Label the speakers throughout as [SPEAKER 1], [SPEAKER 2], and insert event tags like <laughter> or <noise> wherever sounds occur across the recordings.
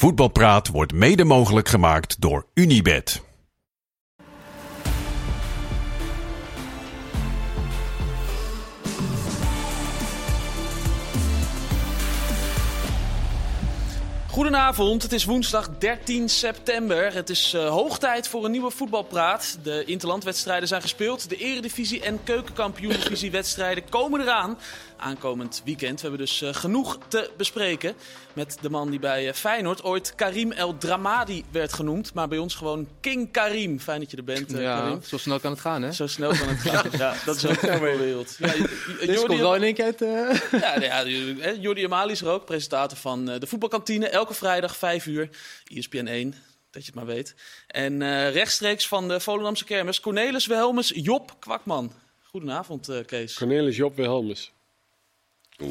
[SPEAKER 1] Voetbalpraat wordt mede mogelijk gemaakt door Unibed.
[SPEAKER 2] Goedenavond, het is woensdag 13 september. Het is uh, hoog tijd voor een nieuwe voetbalpraat. De interlandwedstrijden zijn gespeeld. De eredivisie en keukenkampioen wedstrijden komen eraan aankomend weekend. We hebben dus uh, genoeg te bespreken met de man die bij uh, Feyenoord ooit Karim El Dramadi werd genoemd. Maar bij ons gewoon King Karim. Fijn dat je er bent, uh,
[SPEAKER 3] ja,
[SPEAKER 2] Karim.
[SPEAKER 3] Zo snel kan het gaan, hè?
[SPEAKER 2] Zo snel kan het gaan. <laughs> ja, dat is ook een wereld. Ja,
[SPEAKER 3] Dit komt wel in één keer uit...
[SPEAKER 2] ja, ja, Jordi Amali is er ook, presentator van de voetbalkantine. Elke vrijdag 5 uur, ESPN 1 dat je het maar weet. En uh, rechtstreeks van de Volendamse kermis, Cornelis Wilhelmus, Job Kwakman. Goedenavond, uh, Kees.
[SPEAKER 4] Cornelis Job Wilhelmus.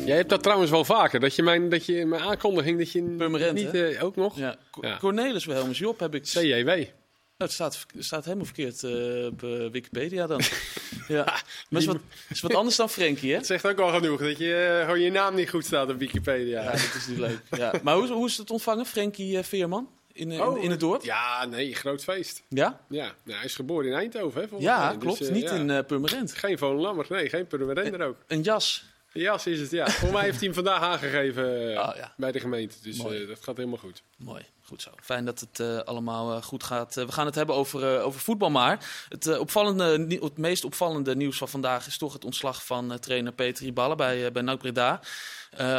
[SPEAKER 4] Jij hebt dat trouwens wel vaker, dat je mijn, dat je mijn aankondiging, dat je
[SPEAKER 2] Permanent,
[SPEAKER 4] niet uh, ook nog...
[SPEAKER 2] Ja. ja. Cornelis Wilhelmus Job heb ik...
[SPEAKER 4] CJW.
[SPEAKER 2] Nou, het staat, staat helemaal verkeerd uh, op uh, Wikipedia dan. <laughs> ja. Maar is wat, is wat anders dan Frenkie, hè?
[SPEAKER 4] Het zegt ook wel genoeg, dat je gewoon je naam niet goed staat op Wikipedia.
[SPEAKER 2] Ja, dat is niet leuk. Ja. Maar hoe, hoe is het ontvangen, Frenkie Veerman? In, in,
[SPEAKER 4] oh,
[SPEAKER 2] in, het dorp?
[SPEAKER 4] Ja, nee, groot feest.
[SPEAKER 2] Ja?
[SPEAKER 4] Ja, nou, hij is geboren in Eindhoven, hè?
[SPEAKER 2] Ja,
[SPEAKER 4] mij.
[SPEAKER 2] klopt.
[SPEAKER 4] Dus,
[SPEAKER 2] uh, niet ja. in uh, Purmerend.
[SPEAKER 4] Geen Volendammer, nee, geen Purmerender ook.
[SPEAKER 2] Een jas.
[SPEAKER 4] Een jas is het, ja. Voor mij heeft hij hem vandaag aangegeven uh,
[SPEAKER 2] oh, ja.
[SPEAKER 4] bij de gemeente. Dus dat gaat helemaal goed.
[SPEAKER 2] Mooi, goed zo. Fijn dat het allemaal goed gaat. we gaan het hebben over, over voetbal maar. Het, opvallende, het meest opvallende nieuws van vandaag is toch het ontslag van trainer Peter Riballa bij, bij NAC Breda.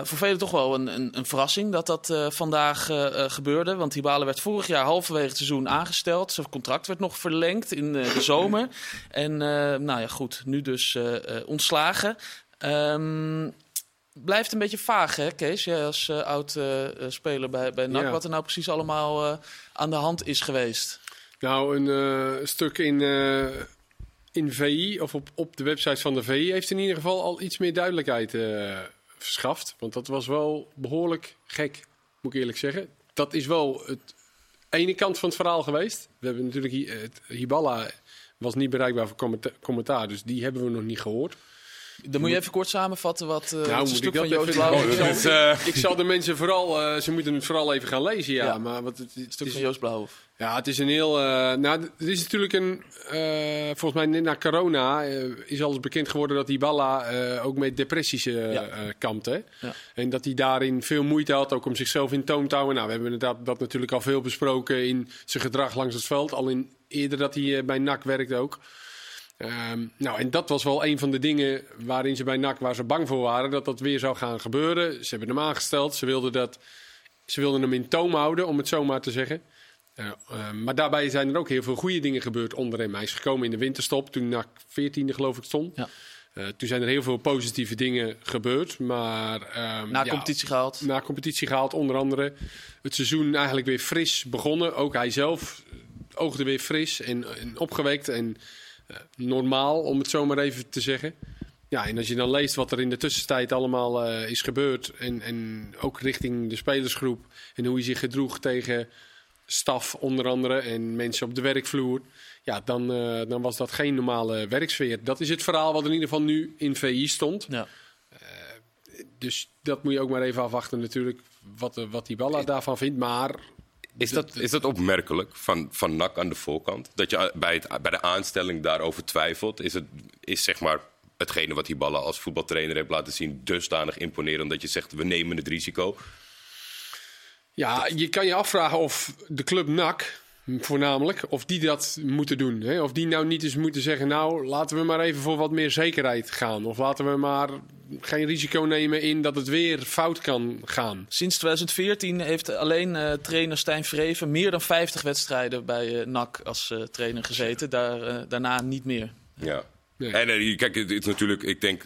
[SPEAKER 2] Voor velen toch wel een, een, een verrassing dat dat vandaag gebeurde. Want Hibale werd vorig jaar halverwege het seizoen aangesteld. Zijn contract werd nog verlengd in de zomer. En nou ja, goed, nu dus ontslagen. Um, blijft een beetje vaag, hè, Kees? Jij als oud-speler bij, bij NAC. Ja. Wat er nou precies allemaal aan de hand is geweest.
[SPEAKER 4] Nou, een stuk in in VI, of op, op de website van de VI, heeft in ieder geval al iets meer duidelijkheid verschaft. Want dat was wel behoorlijk gek, moet ik eerlijk zeggen. Dat is wel het ene kant van het verhaal geweest. We hebben natuurlijk Hiballa was niet bereikbaar voor commentaar, dus die hebben we nog niet gehoord.
[SPEAKER 2] Dan moet je even kort samenvatten wat uh,
[SPEAKER 4] nou,
[SPEAKER 2] stuk
[SPEAKER 4] ik
[SPEAKER 2] van Joost
[SPEAKER 4] even-
[SPEAKER 2] Blauw is.
[SPEAKER 4] eh, Ik zal de mensen vooral, eh, ze moeten het vooral even gaan lezen, ja.
[SPEAKER 2] Ja.
[SPEAKER 4] Maar wat het, het
[SPEAKER 2] stuk
[SPEAKER 4] is,
[SPEAKER 2] van Joost Blauwhof.
[SPEAKER 4] ja, het is een heel. eh, nou, het is natuurlijk een. eh, volgens mij net na corona is alles bekend geworden dat Ibala eh ook met depressies eh
[SPEAKER 2] Ja.
[SPEAKER 4] kampt. Hè?
[SPEAKER 2] Ja.
[SPEAKER 4] En dat hij daarin veel moeite had, ook om zichzelf in toom te houden. Nou, we hebben inderdaad dat natuurlijk al veel besproken in zijn gedrag langs het veld. Al in, eerder dat hij bij NAC werkte ook. Ehm, nou, en dat was wel een van de dingen waarin ze bij NAC waar ze bang voor waren dat dat weer zou gaan gebeuren. Ze hebben hem aangesteld. Ze wilden, dat, ze wilden hem in toom houden, om het zo maar te zeggen. Eh, eh, maar daarbij zijn er ook heel veel goede dingen gebeurd onder hem. Hij is gekomen in de winterstop, toen NAC 14e geloof ik stond.
[SPEAKER 2] Ja.
[SPEAKER 4] Eh, toen zijn er heel veel positieve dingen gebeurd. Maar, ehm,
[SPEAKER 2] Na
[SPEAKER 4] ja,
[SPEAKER 2] competitie gehaald.
[SPEAKER 4] na competitie gehaald, onder andere. Het seizoen eigenlijk weer fris begonnen. Ook hij zelf eh, oogde weer fris en, en opgewekt en normaal, om het zo maar even te zeggen. Ja, en als je dan leest wat er in de tussentijd allemaal eh, is gebeurd... En, en ook richting de spelersgroep en hoe hij zich gedroeg tegen staf onder andere... en mensen op de werkvloer... Ja, dan, eh, dan was dat geen normale werksfeer. Dat is het verhaal wat in ieder geval nu in VI stond.
[SPEAKER 2] Ja.
[SPEAKER 4] Dus dat moet je ook maar even afwachten natuurlijk, wat, eh, wat die Balla daarvan vindt. Maar
[SPEAKER 5] Is dat, is dat opmerkelijk van, van NAC aan de voorkant? Dat je bij, het, bij de aanstelling daarover twijfelt? Is, het, is zeg maar hetgene wat die ballen als voetbaltrainer heeft laten zien dusdanig imponerend dat je zegt we nemen het risico?
[SPEAKER 4] ja, je kan je afvragen of de club NAC, voornamelijk, of die dat moeten doen. Hè? Of die nou niet eens moeten zeggen, nou laten we maar even voor wat meer zekerheid gaan. Of laten we maar geen risico nemen in dat het weer fout kan gaan.
[SPEAKER 2] Sinds 2014 heeft alleen eh, trainer Stijn Vreven meer dan 50 wedstrijden bij eh, NAC als eh, trainer gezeten. Daar, daarna niet meer.
[SPEAKER 5] Ja.
[SPEAKER 4] Nee.
[SPEAKER 5] En kijk, het is natuurlijk, ik denk,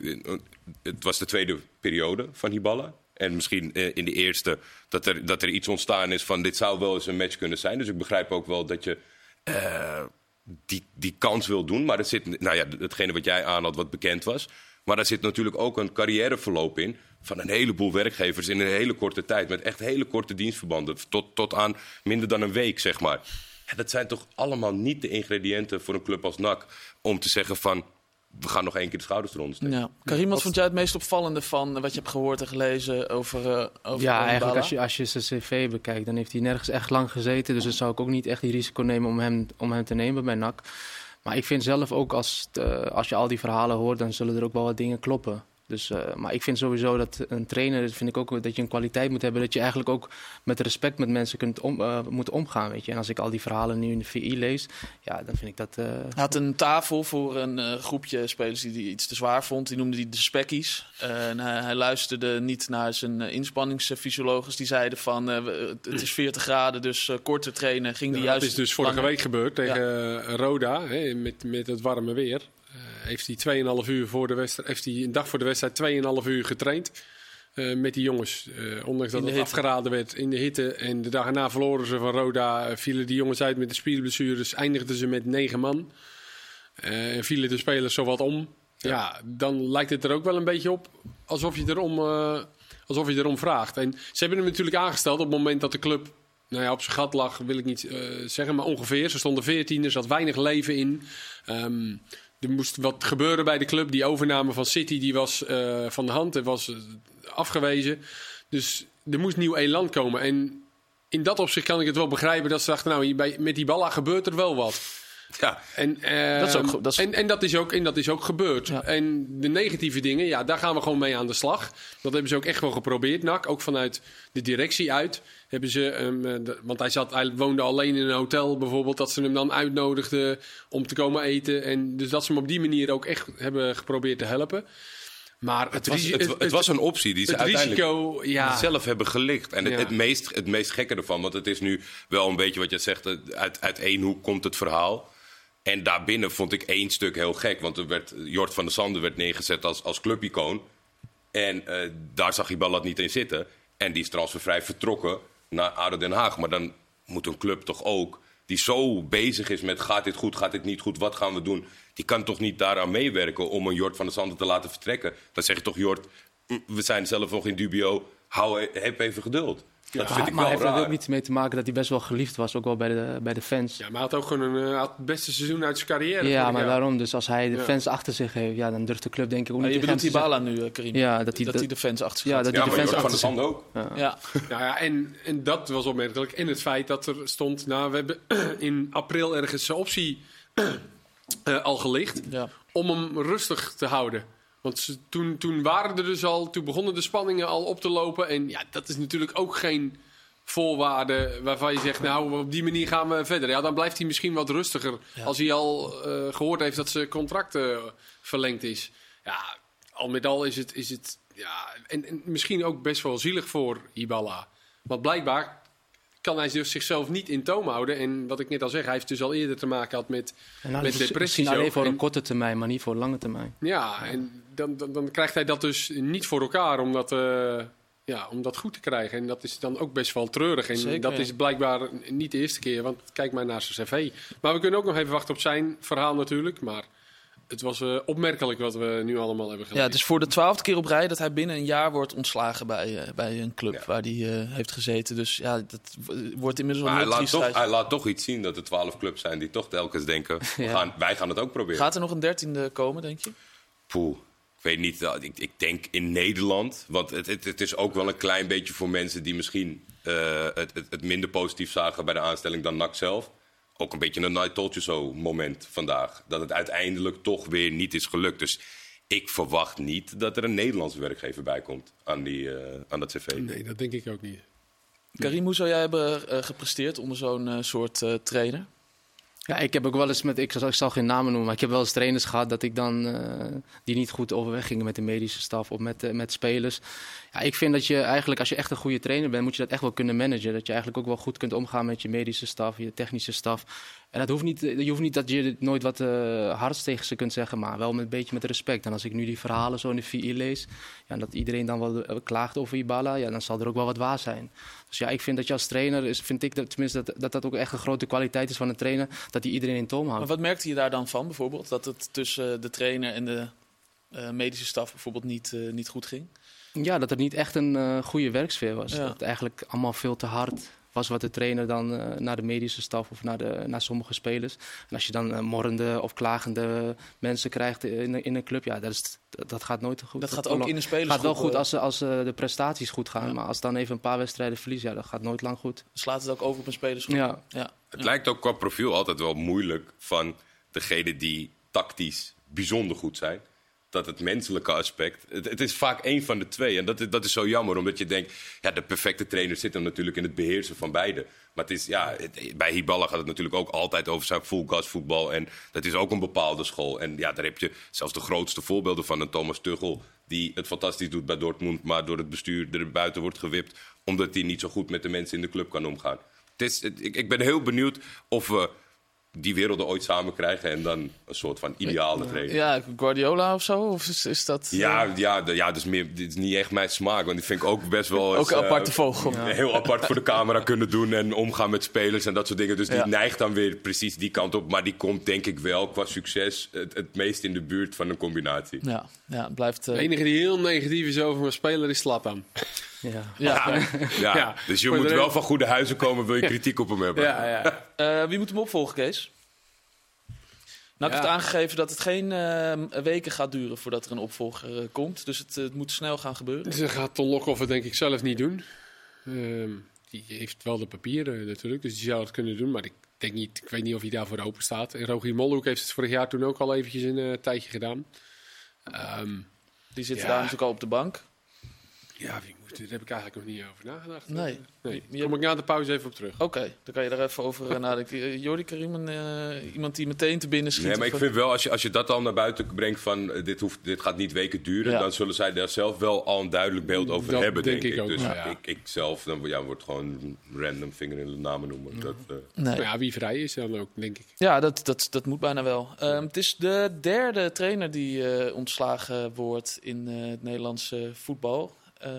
[SPEAKER 5] het was de tweede periode van Hiballa. En misschien eh, in de eerste dat er, dat er iets ontstaan is van dit zou wel eens een match kunnen zijn. Dus ik begrijp ook wel dat je eh, die, die kans wil doen. Maar er zit, nou ja, hetgene wat jij aanhad wat bekend was. Maar daar zit natuurlijk ook een carrièreverloop in van een heleboel werkgevers in een hele korte tijd. Met echt hele korte dienstverbanden. Tot, tot aan minder dan een week, zeg maar. Dat zijn toch allemaal niet de ingrediënten voor een club als NAC om te zeggen van we gaan nog één keer de schouders eronder steken.
[SPEAKER 2] Ja. Karim, wat vond jij het meest opvallende van wat je hebt gehoord en gelezen over, uh, over
[SPEAKER 3] Ja, eigenlijk als je, als je zijn cv bekijkt, dan heeft hij nergens echt lang gezeten. Dus dan zou ik ook niet echt die risico nemen om hem, om hem te nemen bij NAC. Maar ik vind zelf ook, als, het, eh, als je al die verhalen hoort, dan zullen er ook wel wat dingen kloppen. Dus, eh, maar ik vind sowieso dat een trainer, vind ik ook dat je een kwaliteit moet hebben. Dat je eigenlijk ook met respect met mensen kunt om, eh, moet omgaan. Weet je. En als ik al die verhalen nu in de VI lees, ja, dan vind ik dat. eh,
[SPEAKER 2] Hij had een tafel voor een eh, groepje spelers die hij iets te zwaar vond. Die noemde hij de spekkies. Eh, en hij, hij luisterde niet naar zijn uh, inspanningsfysiologen. Die zeiden van eh, het is 40 graden, dus eh, korter trainen. Ging die juist
[SPEAKER 4] dat is dus vorige
[SPEAKER 2] langer.
[SPEAKER 4] week gebeurd tegen Roda, hè, met, met het warme weer. Heeft hij 2,5 uur voor de wedstrijd, heeft hij een dag voor de wedstrijd 2,5 uur getraind. eh, met die jongens. Eh, ondanks dat het
[SPEAKER 2] hitte.
[SPEAKER 4] afgeraden werd in de hitte. En de dag erna verloren ze van Roda. eh, vielen die jongens uit met de spierblessures. Eindigden ze met negen man. En vielen de spelers zowat om. Ja. dan lijkt het er ook wel een beetje op alsof je erom, alsof je erom vraagt. En ze hebben hem natuurlijk aangesteld op het moment dat de club nou ja, op zijn gat lag, wil ik niet zeggen, maar ongeveer. Ze stonden 14, er zat weinig leven in. Ehm, er moest wat gebeuren bij de club. Die overname van City die was eh, van de hand en was eh, afgewezen. Dus er moest nieuw elan komen. En in dat opzicht kan ik het wel begrijpen dat ze dachten, nou, bij, met die balla gebeurt er wel wat.
[SPEAKER 5] Ja,
[SPEAKER 4] En, ehm,
[SPEAKER 2] Dat is ook ge- dat is-
[SPEAKER 4] en, en, dat is ook, en dat is ook gebeurd.
[SPEAKER 2] Ja.
[SPEAKER 4] En de negatieve dingen, ja, daar gaan we gewoon mee aan de slag. Dat hebben ze ook echt wel geprobeerd, NAC. Ook vanuit de directie uit. Hebben ze, ehm, eh, de- want hij, zat, hij woonde alleen in een hotel bijvoorbeeld. Dat ze hem dan uitnodigden om te komen eten. En dus dat ze hem op die manier ook echt hebben geprobeerd te helpen. Maar het,
[SPEAKER 5] het was,
[SPEAKER 4] risi-
[SPEAKER 5] het, het was een optie die ze
[SPEAKER 4] het
[SPEAKER 5] uiteindelijk
[SPEAKER 4] risico, ja.
[SPEAKER 5] zelf hebben gelicht. En het,
[SPEAKER 4] Ja.
[SPEAKER 5] het, meest, het meest gekke ervan, want het is nu wel een beetje wat je zegt, eh, uit, uit één hoek komt het verhaal. En daarbinnen vond ik één stuk heel gek, want er werd, Jort van der Sande werd neergezet als, als clubicoon. En eh, daar zag Ibalat niet in zitten. En die is transfervrij vertrokken naar ADO Den Haag. Maar dan moet een club toch ook, die zo bezig is met gaat dit goed, gaat dit niet goed, wat gaan we doen. Die kan toch niet daaraan meewerken om een Jort van der Sande te laten vertrekken. Dan zeg je toch, Jort, mm, we zijn zelf nog in dubio, hou, heb even geduld. Dat vind ik
[SPEAKER 3] maar
[SPEAKER 5] wel
[SPEAKER 3] heeft er ook niet mee te maken dat hij best wel geliefd was, ook wel bij de, bij de fans.
[SPEAKER 4] Ja, maar hij had ook gewoon een, eh, had het beste seizoen uit zijn carrière.
[SPEAKER 3] Ja, maar daarom. Dus als hij de
[SPEAKER 4] Ja.
[SPEAKER 3] fans achter zich heeft, ja, dan durft de club denk ik ook
[SPEAKER 2] Maar
[SPEAKER 3] niet
[SPEAKER 2] je bedoelt Dybala nu, eh, Karim?
[SPEAKER 3] Ja, dat hij
[SPEAKER 2] dat
[SPEAKER 3] de-
[SPEAKER 2] hij de fans achter zich
[SPEAKER 3] Ja, dat
[SPEAKER 5] Ja,
[SPEAKER 3] die
[SPEAKER 5] maar
[SPEAKER 3] de fans achter
[SPEAKER 5] Sande ook.
[SPEAKER 2] Ja. <laughs>
[SPEAKER 4] Nou ja, en, en dat was opmerkelijk. En het feit dat er stond, nou, we hebben <clears throat> in april ergens een optie <clears throat> eh, al gelicht
[SPEAKER 2] Ja.
[SPEAKER 4] om hem rustig te houden. Want ze- toen, toen waren er dus al, toen begonnen de spanningen al op te lopen. En ja, dat is natuurlijk ook geen voorwaarde waarvan je zegt, nou, op die manier gaan we verder. Ja, dan blijft hij misschien wat rustiger als hij al eh, gehoord heeft dat zijn contract eh, verlengd is. Ja, al met al is het, is het ja, en, en misschien ook best wel zielig voor Ibala. Want blijkbaar kan hij dus zichzelf niet in toom houden. En wat ik net al zeg, hij heeft dus al eerder te maken gehad met,
[SPEAKER 3] En nou,
[SPEAKER 4] met
[SPEAKER 3] dus
[SPEAKER 4] depressies.
[SPEAKER 3] Alleen voor een
[SPEAKER 4] En-
[SPEAKER 3] korte termijn, maar niet voor lange termijn.
[SPEAKER 4] ja, en dan, dan, dan krijgt hij dat dus niet voor elkaar om dat, eh, ja, om dat goed te krijgen. En dat is dan ook best wel treurig. En
[SPEAKER 2] Zeker,
[SPEAKER 4] dat is blijkbaar niet de eerste keer, want kijk maar naar zijn cv. Maar we kunnen ook nog even wachten op zijn verhaal natuurlijk. Maar het was eh, opmerkelijk wat we nu allemaal hebben
[SPEAKER 2] Ja,
[SPEAKER 4] gelezen.
[SPEAKER 2] het is voor de twaalfde keer op rij dat hij binnen een jaar wordt ontslagen bij, eh, bij een club
[SPEAKER 5] Ja.
[SPEAKER 2] waar hij eh, heeft gezeten. Dus ja, dat wordt inmiddels wel
[SPEAKER 5] Maar hij
[SPEAKER 2] een
[SPEAKER 5] laat, toch, hij laat toch iets zien dat er twaalf clubs zijn die toch telkens denken, we <laughs>
[SPEAKER 3] Ja.
[SPEAKER 5] gaan, wij gaan het ook proberen.
[SPEAKER 2] Gaat er nog een dertiende komen, denk je?
[SPEAKER 5] Poeh. Ik weet niet, ik, ik denk in Nederland. Want het, het, het is ook wel een klein beetje voor mensen die misschien eh, het, het, het minder positief zagen bij de aanstelling dan NAC zelf. Ook een beetje een night told you so moment vandaag. Dat het uiteindelijk toch weer niet is gelukt. Dus ik verwacht niet dat er een Nederlands werkgever bij komt aan, die, eh, aan dat cv.
[SPEAKER 4] Nee, dat denk ik ook niet.
[SPEAKER 2] Karim, hoe zou jij hebben eh, gepresteerd onder zo'n eh, soort eh, trainer?
[SPEAKER 3] Ja, ik heb ook wel eens met, ik zal, ik zal geen namen noemen, maar ik heb wel eens trainers gehad dat ik dan, eh, die niet goed overweg gingen met de medische staf of met, met spelers. Ja, ik vind dat je eigenlijk, als je echt een goede trainer bent, moet je dat echt wel kunnen managen. Dat je eigenlijk ook wel goed kunt omgaan met je medische staf, je technische staf. En dat hoeft niet, je hoeft niet dat je nooit wat eh hards tegen ze kunt zeggen, maar wel met een beetje met respect. En als ik nu die verhalen zo in de VI lees, ja, dat iedereen dan wel eh, klaagt over Ibala, ja, dan zal er ook wel wat waar zijn. Dus ja, ik vind dat je als trainer, is, vind ik dat, tenminste dat, dat ook echt een grote kwaliteit is van een trainer, dat hij iedereen in toom houdt.
[SPEAKER 2] wat merkte je daar dan van bijvoorbeeld? Dat het tussen de trainer en de eh, medische staf bijvoorbeeld niet, eh, niet goed ging?
[SPEAKER 3] Ja, dat er niet echt een eh, goede werksfeer was.
[SPEAKER 2] Ja.
[SPEAKER 3] Dat het eigenlijk allemaal veel te hard, was wat de trainer dan eh, naar de medische staf of naar, de, naar sommige spelers. En als je dan eh, morrende of klagende mensen krijgt in, in een club, ja, dat, is, dat gaat nooit goed.
[SPEAKER 2] Dat gaat ook in de spelers.
[SPEAKER 3] Het gaat wel goed als, als uh, de prestaties goed gaan, maar als dan even een paar wedstrijden verliezen, ja, dat gaat nooit lang goed.
[SPEAKER 2] Slaat het ook over op een spelersgroep.
[SPEAKER 3] Ja.
[SPEAKER 2] ja.
[SPEAKER 5] Het lijkt ook qua profiel altijd wel moeilijk van degene die tactisch bijzonder goed zijn. Dat het menselijke aspect, het, het, is vaak één van de twee. En dat, is- dat is zo jammer, omdat je denkt, ja, de perfecte trainer zit hem natuurlijk in het beheersen van beide. Maar het is, ja, bij Hiballa gaat het natuurlijk ook altijd over zijn full gas voetbal. En dat is ook een bepaalde school. En ja, daar heb je zelfs de grootste voorbeelden van. Een Thomas Tuchel, die het fantastisch doet bij Dortmund, maar door het bestuur er buiten wordt gewipt. Omdat hij niet zo goed met de mensen in de club kan omgaan. Het is, ik, ik ben heel benieuwd of we die werelden ooit samen krijgen en dan een soort van ideale trainer.
[SPEAKER 2] Ja, Guardiola of zo? Of is, is dat... eh,
[SPEAKER 5] Ja, ja, ja dus meer, dit is niet echt mijn smaak. Want die vind ik ook best wel...
[SPEAKER 2] Ook een
[SPEAKER 5] eh,
[SPEAKER 2] aparte vogel. <laughs>
[SPEAKER 5] Heel apart voor de camera kunnen doen en omgaan met spelers en dat soort dingen. Dus die
[SPEAKER 2] Ja.
[SPEAKER 5] neigt dan weer precies die kant op. Maar die komt denk ik wel qua succes het, het meest in de buurt van een combinatie.
[SPEAKER 2] Ja, ja het blijft... eh,
[SPEAKER 4] De enige die heel negatief is over mijn speler is Slatan.
[SPEAKER 3] Ja.
[SPEAKER 2] ja.
[SPEAKER 5] Ja,
[SPEAKER 4] Ja.
[SPEAKER 5] dus je moet wel van goede huizen komen, wil je kritiek op hem hebben.
[SPEAKER 4] Ja, ja.
[SPEAKER 2] Eh, wie moet hem opvolgen, Kees? Nou, ik
[SPEAKER 4] Ja.
[SPEAKER 2] heb het aangegeven dat het geen eh, weken gaat duren voordat er een opvolger eh, komt. Dus het, het moet snel gaan gebeuren.
[SPEAKER 4] Dus dat gaat Ton Lokhoff denk ik zelf niet doen. Ehm, die heeft wel de papieren natuurlijk, dus die zou het kunnen doen. Maar ik, denk niet, ik weet niet of hij daarvoor open staat. En Rogier Molhoek heeft het vorig jaar toen ook al eventjes een eh, tijdje gedaan. Ehm,
[SPEAKER 2] Die zitten
[SPEAKER 4] Ja.
[SPEAKER 2] daar natuurlijk al op de bank.
[SPEAKER 4] Ja, wie moet, daar heb ik eigenlijk nog niet over nagedacht.
[SPEAKER 2] Nee.
[SPEAKER 4] nee. Daar kom ik na de pauze even op terug.
[SPEAKER 2] Oké, dan kan je daar even over uh, nadenken. Eh, Jordi Karim, een, eh, iemand die meteen te binnen schiet.
[SPEAKER 5] Nee, maar ik
[SPEAKER 2] eh,
[SPEAKER 5] vind wel, als je, als je dat al naar buiten brengt van eh, dit, hoeft, dit gaat niet weken duren,
[SPEAKER 2] Ja.
[SPEAKER 5] dan zullen zij daar zelf wel al een duidelijk beeld over
[SPEAKER 4] Dat
[SPEAKER 5] hebben, denk,
[SPEAKER 4] denk ik
[SPEAKER 5] ik.
[SPEAKER 4] ook
[SPEAKER 5] Dus
[SPEAKER 4] ja.
[SPEAKER 5] ik, ik zelf, dan ja, wordt gewoon random vinger in de namen noemen. Dat, eh,
[SPEAKER 2] Nee.
[SPEAKER 4] Maar ja, wie vrij is dan ook, denk ik.
[SPEAKER 2] Ja, dat, dat, dat moet bijna wel. Ehm, het is de derde trainer die eh, ontslagen wordt in eh, het Nederlandse voetbal. Eh,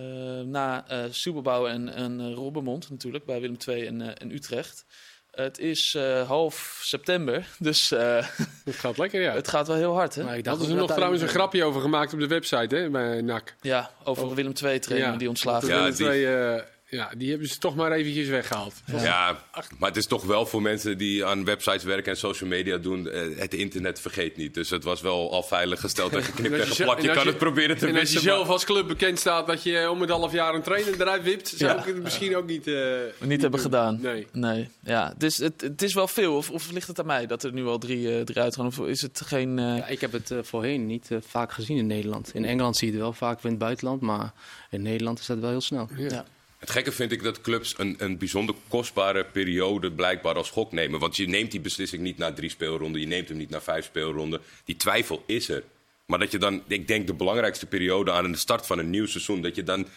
[SPEAKER 2] na eh Superbouw en, en eh, Robbermond natuurlijk, bij Willem II en, eh, en Utrecht. Het is eh, half september, <laughs> dus eh,
[SPEAKER 4] Het gaat lekker, ja.
[SPEAKER 2] het gaat wel heel hard. Hè?
[SPEAKER 3] Maar ik dacht
[SPEAKER 4] Hadden ze nog
[SPEAKER 3] dat
[SPEAKER 4] trouwens een grapje over gemaakt op de website, hè, bij NAC.
[SPEAKER 2] Ja, over Willem II-trainer die ontslagen
[SPEAKER 5] Ja,
[SPEAKER 2] wordt.
[SPEAKER 4] Ja,
[SPEAKER 5] die-
[SPEAKER 4] twee, eh, ja, die hebben ze toch maar eventjes weggehaald.
[SPEAKER 5] Ja. maar het is toch wel voor mensen die aan websites werken en social media doen, eh, het internet vergeet niet. Dus het was wel al veilig gesteld
[SPEAKER 4] En <laughs>
[SPEAKER 5] en
[SPEAKER 4] als je-
[SPEAKER 5] geplakt. Je
[SPEAKER 4] en
[SPEAKER 5] kan
[SPEAKER 4] je-
[SPEAKER 5] het proberen te
[SPEAKER 4] En als je
[SPEAKER 5] missen.
[SPEAKER 4] zelf als club bekend staat dat je om het half jaar een trainer eruit wipt, zou
[SPEAKER 2] Ja.
[SPEAKER 4] ik het misschien ook niet... eh,
[SPEAKER 2] Niet hebben
[SPEAKER 4] doen.
[SPEAKER 2] gedaan.
[SPEAKER 4] Nee.
[SPEAKER 2] Nee, ja. Dus het, het is wel veel. Of, of ligt het aan mij dat er nu al drie, eh drie uitgaan? Of is het geen...
[SPEAKER 3] Ja, ik heb het voorheen niet vaak gezien in Nederland. In Engeland zie je het wel vaak in het buitenland, maar in Nederland is dat wel heel snel.
[SPEAKER 2] ja.
[SPEAKER 5] Het gekke vind ik dat clubs een, een bijzonder kostbare periode blijkbaar als gok nemen. Want je neemt die beslissing niet na drie speelronden, je neemt hem niet na vijf speelronden. Die twijfel is er. Maar dat je dan, ik denk de belangrijkste periode aan de start van een nieuw seizoen, dat je dan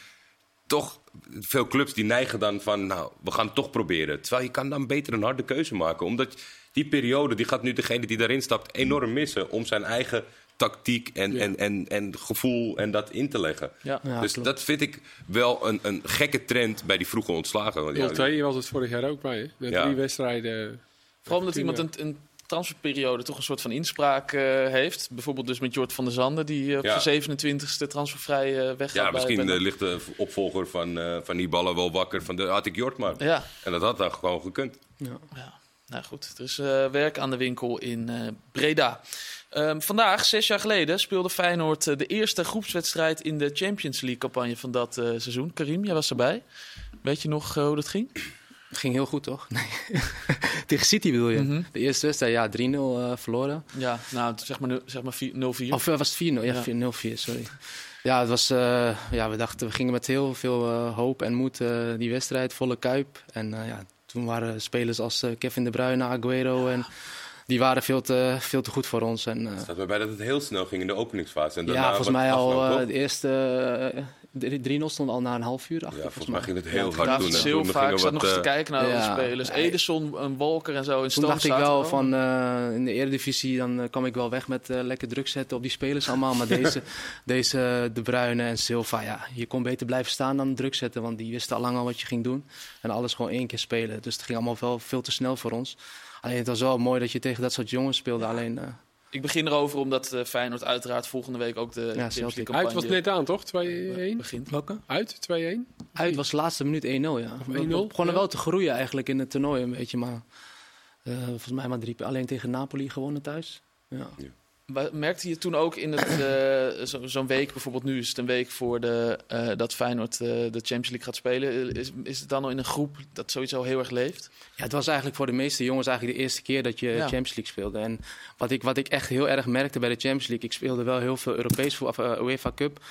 [SPEAKER 5] toch, veel clubs die neigen dan van, nou, we gaan het toch proberen. Terwijl je kan dan beter een harde keuze maken. Omdat die periode, die gaat nu degene die daarin stapt enorm missen om zijn eigen tactiek en,
[SPEAKER 4] Ja.
[SPEAKER 5] en, en, en gevoel en dat in te leggen.
[SPEAKER 2] Ja.
[SPEAKER 3] Ja,
[SPEAKER 5] dus
[SPEAKER 3] klopt.
[SPEAKER 5] dat vind ik wel een, een gekke trend bij die vroege ontslagen. Want ja,
[SPEAKER 4] 0-2 was het vorig jaar ook bij, hè?
[SPEAKER 5] Ja.
[SPEAKER 4] drie wedstrijden.
[SPEAKER 2] Vooral omdat iemand een, een transferperiode toch een soort van inspraak eh, heeft. Bijvoorbeeld dus met Jort van der Zanden, die eh, op
[SPEAKER 5] Ja.
[SPEAKER 2] zijn 27e transfervrij eh weggaat.
[SPEAKER 5] ja, misschien
[SPEAKER 2] bij-
[SPEAKER 5] ligt de opvolger van, eh van die ballen wel wakker van de had ik Jort maar.
[SPEAKER 2] Ja,
[SPEAKER 5] En dat had dan gewoon gekund.
[SPEAKER 3] Ja.
[SPEAKER 2] nou goed. Er is eh, werk aan de winkel in eh, Breda. Ehm, vandaag, zes jaar geleden, speelde Feyenoord eh, de eerste groepswedstrijd in de Champions League campagne van dat eh, seizoen. Karim, jij was erbij. Weet je nog eh, hoe dat ging?
[SPEAKER 3] Het ging heel goed, toch? <laughs> Nee. Tegen City bedoel je?
[SPEAKER 2] Mhm.
[SPEAKER 3] De eerste wedstrijd, ja, 3-0 eh, verloren.
[SPEAKER 2] Ja, nou zeg maar, zeg maar vier- 0-4.
[SPEAKER 3] Of was het 4-0? Ja,
[SPEAKER 2] Ja.
[SPEAKER 3] 4-0-4, sorry. Ja, het was, ja, we dachten, we gingen met heel veel hoop en moed die wedstrijd, volle kuip. En ja, toen waren spelers als Kevin De Bruyne, Aguero en die waren veel te, veel te goed voor ons. En, eh,
[SPEAKER 5] Het staat erbij dat het heel snel ging in de openingsfase. En daarna
[SPEAKER 3] ja, volgens mij al eh,
[SPEAKER 5] toch?
[SPEAKER 3] de eerste eh, de 3-0 stond al na een half uur achter.
[SPEAKER 5] Ja, volgens mij ging het heel
[SPEAKER 3] Ja,
[SPEAKER 5] hard toen.
[SPEAKER 2] Ik zat nog eens te
[SPEAKER 5] eh,
[SPEAKER 2] kijken naar
[SPEAKER 3] ja.
[SPEAKER 2] de spelers.
[SPEAKER 3] Ja.
[SPEAKER 2] Ederson, een Walker en zo. In
[SPEAKER 3] Toen dacht ik wel van eh, in de Eredivisie dan eh, kwam ik wel weg met eh, lekker druk zetten op die spelers allemaal. Maar <laughs> deze, deze De Bruyne en Silva, ja, je kon beter blijven staan dan druk zetten. Want die wisten al lang al wat je ging doen. En alles gewoon één keer spelen. Dus het ging allemaal wel veel te snel voor ons. Alleen het was wel mooi dat je tegen dat soort jongens speelde. Alleen eh,
[SPEAKER 2] Ik begin erover omdat eh, Feyenoord uiteraard volgende week ook de Champions
[SPEAKER 3] Celtic.
[SPEAKER 2] League
[SPEAKER 4] Uit was net aan, toch? 2-1?
[SPEAKER 2] begint.
[SPEAKER 3] Welke?
[SPEAKER 4] Uit, 2-1?
[SPEAKER 3] Uit was de laatste minuut 1-0, ja.
[SPEAKER 4] Of
[SPEAKER 3] We
[SPEAKER 4] 1-0,
[SPEAKER 3] begonnen
[SPEAKER 4] ja.
[SPEAKER 3] wel te groeien eigenlijk in het toernooi een beetje, maar eh, volgens mij maar drie, alleen tegen Napoli gewonnen thuis. Ja.
[SPEAKER 2] Merkte je toen ook in het, <clears throat> eh, zo- zo'n week, bijvoorbeeld nu is het een week voor de, eh, dat Feyenoord eh, de Champions League gaat spelen. Is, is het dan al in een groep dat zoiets al heel erg leeft?
[SPEAKER 3] Ja, het was eigenlijk voor de meeste jongens eigenlijk de eerste keer dat je
[SPEAKER 2] Ja.
[SPEAKER 3] Champions League speelde. En wat ik, wat ik echt heel erg merkte bij de Champions League, ik speelde wel heel veel Europees voetbal, uh, UEFA Cup.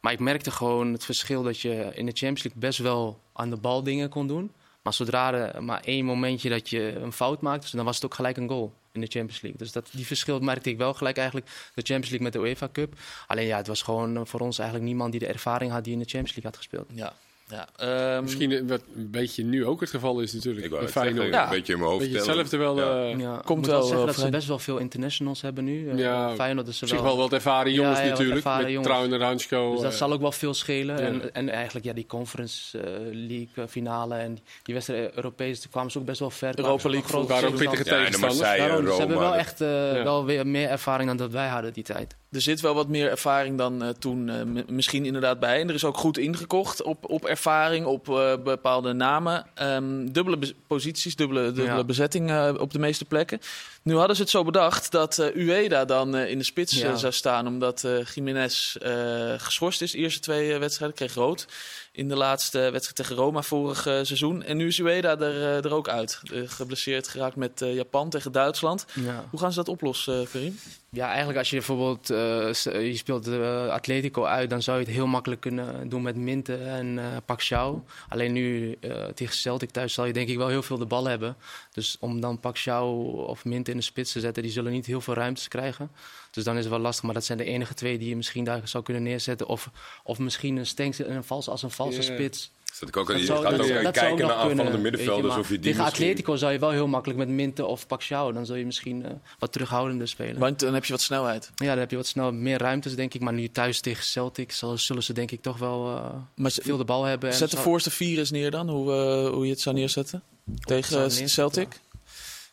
[SPEAKER 3] Maar ik merkte gewoon het verschil dat je in de Champions League best wel aan de bal dingen kon doen. Zodra maar één momentje dat je een fout maakte, dus dan was het ook gelijk een goal in de Champions League. Dus dat, die verschil merkte ik wel gelijk eigenlijk, de Champions League met de UEFA Cup. Alleen ja, het was gewoon voor ons eigenlijk niemand die de ervaring had die in de Champions League had gespeeld.
[SPEAKER 2] Ja. Ja ehm,
[SPEAKER 4] Misschien eh, wat een beetje nu ook het geval is natuurlijk.
[SPEAKER 5] Ik het zeggen.
[SPEAKER 2] Ja.
[SPEAKER 5] een beetje in mijn hoofd
[SPEAKER 4] Beetje hetzelfde wel.
[SPEAKER 5] Ja.
[SPEAKER 4] eh,
[SPEAKER 3] Ja,
[SPEAKER 2] Komt wel,
[SPEAKER 3] wel zeggen
[SPEAKER 2] eh,
[SPEAKER 3] dat ze best wel veel internationals hebben nu. Eh,
[SPEAKER 4] Ja,
[SPEAKER 3] Feyenoord is er wel.
[SPEAKER 4] wel wat ervaren jongens
[SPEAKER 3] Ja, ja, wat
[SPEAKER 4] natuurlijk.
[SPEAKER 3] ervaren
[SPEAKER 4] met
[SPEAKER 3] jongens.
[SPEAKER 4] Hansko.
[SPEAKER 3] Dus dat
[SPEAKER 4] eh,
[SPEAKER 3] zal ook wel veel schelen.
[SPEAKER 4] ja.
[SPEAKER 3] En, en eigenlijk ja, die Conference eh, League eh, finale en die wedstrijden Europees, daar kwamen ze ook best wel ver.
[SPEAKER 2] Europa League
[SPEAKER 3] grote
[SPEAKER 4] waren ook pittige tegenstanders.
[SPEAKER 3] Daarom,
[SPEAKER 5] Roma.
[SPEAKER 3] ze hebben wel echt eh,
[SPEAKER 4] Ja.
[SPEAKER 3] wel weer meer ervaring dan dat wij hadden die tijd.
[SPEAKER 2] Er zit wel wat meer ervaring dan eh, toen eh, misschien inderdaad bij. En er is ook goed ingekocht op, op ervaring, op eh, bepaalde namen. Ehm, dubbele posities, dubbele, dubbele
[SPEAKER 3] Ja.
[SPEAKER 2] bezetting eh, op de meeste plekken. Nu hadden ze het zo bedacht dat eh, Ueda dan eh, in de spits
[SPEAKER 3] Ja.
[SPEAKER 2] eh, zou staan. Omdat eh Jiménez eh, geschorst is. De eerste twee wedstrijden kreeg rood. In de laatste wedstrijd tegen Roma vorig seizoen. En nu is Ueda er, er ook uit. Eh, geblesseerd geraakt met eh, Japan tegen Duitsland.
[SPEAKER 3] Ja.
[SPEAKER 2] Hoe gaan ze dat oplossen, eh, Karim?
[SPEAKER 3] ja, eigenlijk als je bijvoorbeeld eh, je speelt Atletico uit, dan zou je het heel makkelijk kunnen doen met Minte en eh Pacquiao. Alleen nu eh, tegen Celtic thuis zal je denk ik wel heel veel de bal hebben. Dus om dan Pacquiao of Minte in de spits te zetten, die zullen niet heel veel ruimtes krijgen. Dus dan is het wel lastig, maar dat zijn de enige twee die je misschien daar zou kunnen neerzetten. Of, of misschien een Stenks een vals, als een valse spits.
[SPEAKER 5] Zat ik ook,
[SPEAKER 3] Dat
[SPEAKER 5] je
[SPEAKER 3] zou-
[SPEAKER 5] gaat
[SPEAKER 3] dat-
[SPEAKER 5] ook
[SPEAKER 3] dat
[SPEAKER 5] kijken
[SPEAKER 3] ook
[SPEAKER 5] naar
[SPEAKER 3] nog
[SPEAKER 5] aanvallende
[SPEAKER 3] kunnen,
[SPEAKER 5] middenvelders. of je die
[SPEAKER 3] tegen
[SPEAKER 5] misschien-
[SPEAKER 3] Atletico zou je wel heel makkelijk met Minte of Pacquiao. Dan zul je misschien eh, wat terughoudender spelen.
[SPEAKER 2] Want dan heb je wat snelheid.
[SPEAKER 3] Ja, dan heb je wat snel meer ruimtes, denk ik. Maar nu thuis tegen Celtic zal- zullen ze denk ik toch wel eh,
[SPEAKER 2] Maar
[SPEAKER 3] veel de bal hebben. en
[SPEAKER 2] Zet de
[SPEAKER 3] zou-
[SPEAKER 2] voorste vier eens neer dan, hoe, eh, hoe je het zou neerzetten. Tegen Celtic.